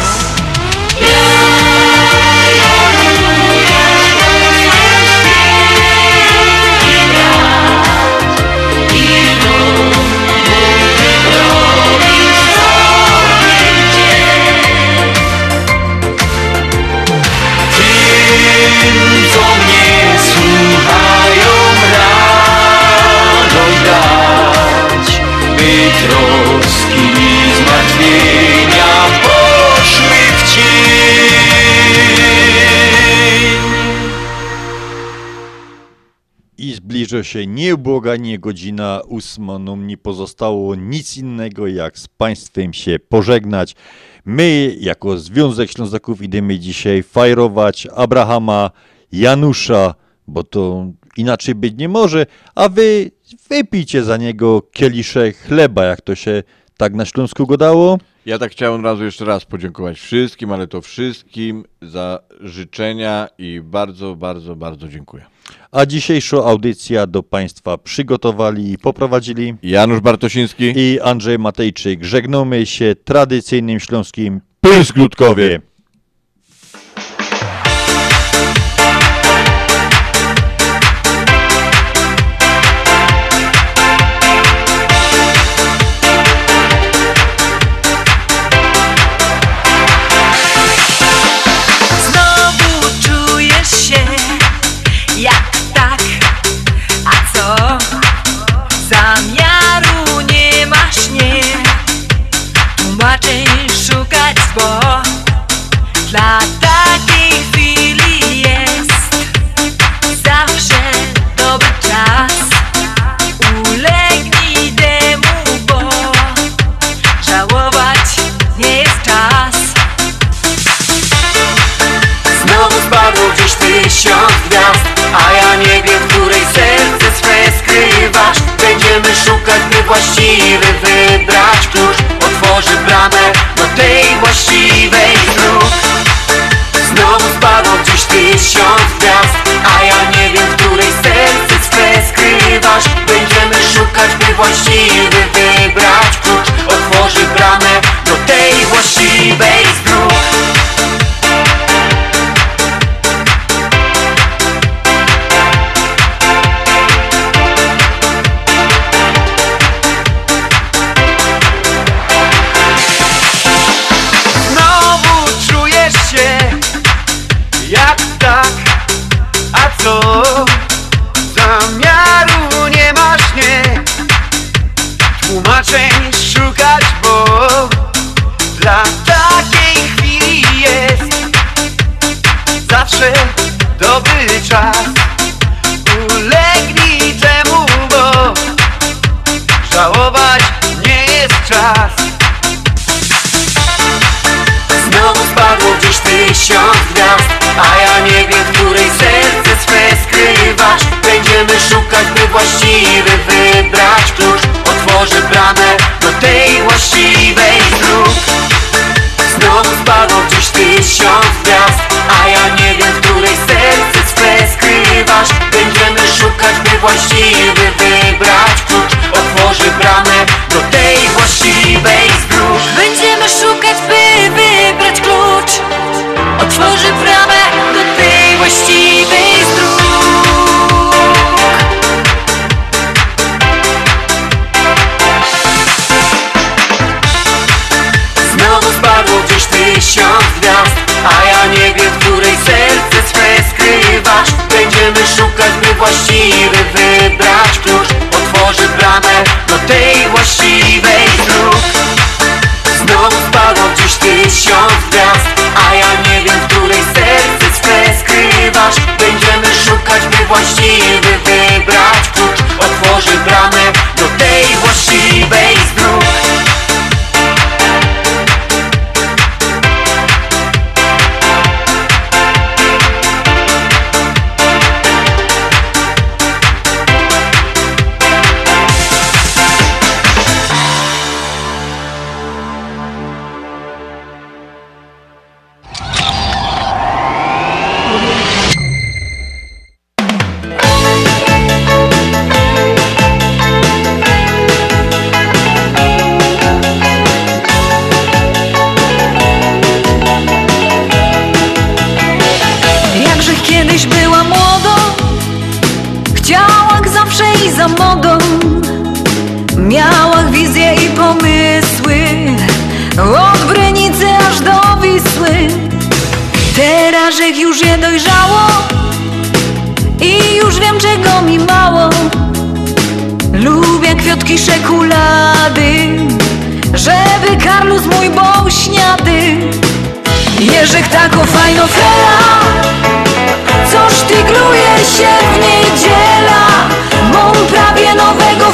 Troski i zmartwienia poszły w cień. I zbliża się nieubłaganie godzina ósma, nam nie pozostało nic innego jak z Państwem się pożegnać. My, jako Związek Ślązaków, idziemy dzisiaj fajrować Abrahama, Janusza, bo to inaczej być nie może, a wy wypijcie za niego kieliszek chleba, jak to się tak na Śląsku godało. Ja tak chciałem razu jeszcze raz podziękować wszystkim, ale to wszystkim za życzenia i bardzo, bardzo, bardzo dziękuję. A dzisiejszą audycję do Państwa przygotowali i poprowadzili Janusz Bartosiński i Andrzej Matejczyk. Żegnamy się tradycyjnym śląskim Pysglutkowie. Szukać, by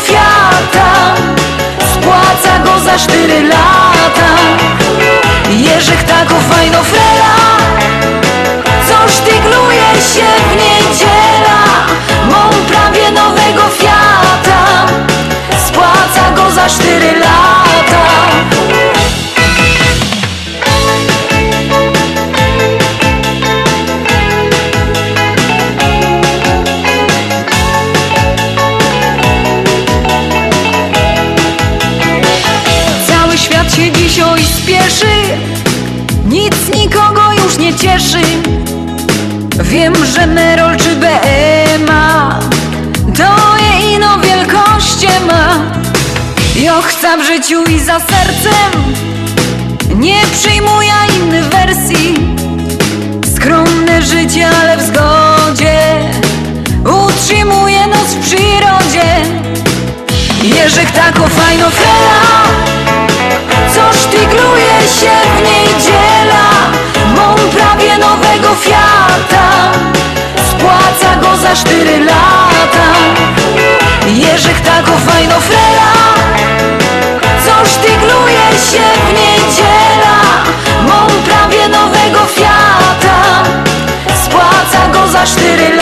Fiata, Spłaca go za cztery lata. Jerzy Taków, fajno frela Coś tygluje się. i za sercem. Nie przyjmuję innych wersji. Skromne życie, ale w zgodzie. Utrzymuje nas w przyrodzie. Jerzyk tako fajno fela Coś tygruje się w niedziela Mam prawie nowego Fiata. Spłaca go za cztery lata. Jerzyk tako fajno frela Zatrzymaj się w niedziela Mam prawie nowego Fiata. Spłaca go za cztery lata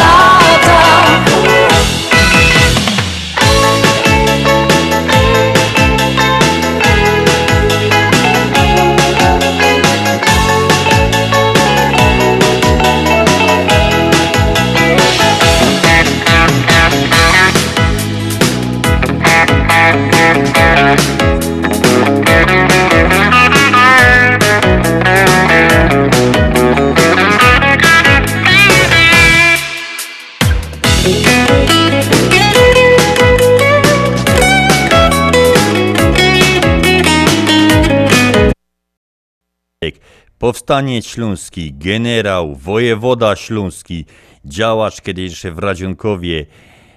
powstaniec śląski, generał, wojewoda śląski, działacz kiedyś w Radzionkowie.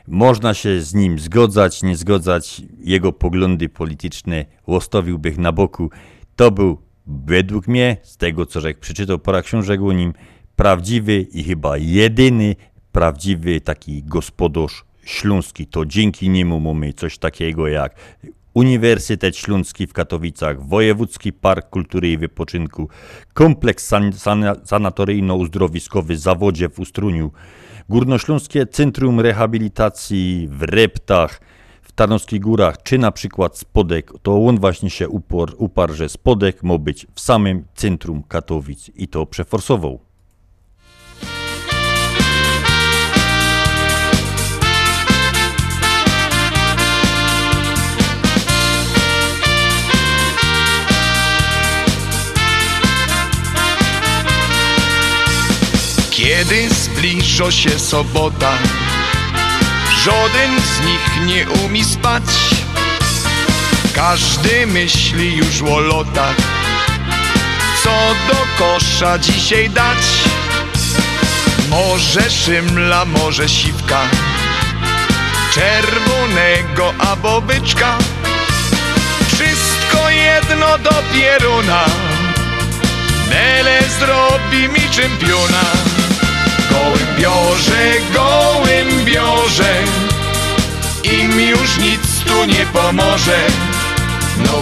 Można się z nim zgodzać, nie zgodzać. Jego poglądy polityczne łostowiłbych na boku. To był, według mnie, z tego co rzekł, przeczytał pora książek o nim, prawdziwy i chyba jedyny prawdziwy taki gospodarz śląski. To dzięki niemu mamy coś takiego jak Uniwersytet Śląski w Katowicach, Wojewódzki Park Kultury i Wypoczynku, kompleks san- san- sanatoryjno-uzdrowiskowy Zawodzie w Ustruniu, Górnośląskie Centrum Rehabilitacji w Reptach, w Tarnowskich Górach, czy na przykład Spodek, to on właśnie się upor, uparł, że Spodek ma być w samym centrum Katowic i to przeforsował. Kiedy zbliża się sobota Żaden z nich nie umie spać. Każdy myśli już o lotach Co do kosza dzisiaj dać. Może szymla, może siwka Czerwonego albo byczka. Wszystko jedno do pieruna Nele zrobi mi czempiona gołym biorze, gołym biorze. Im już nic tu nie pomoże. No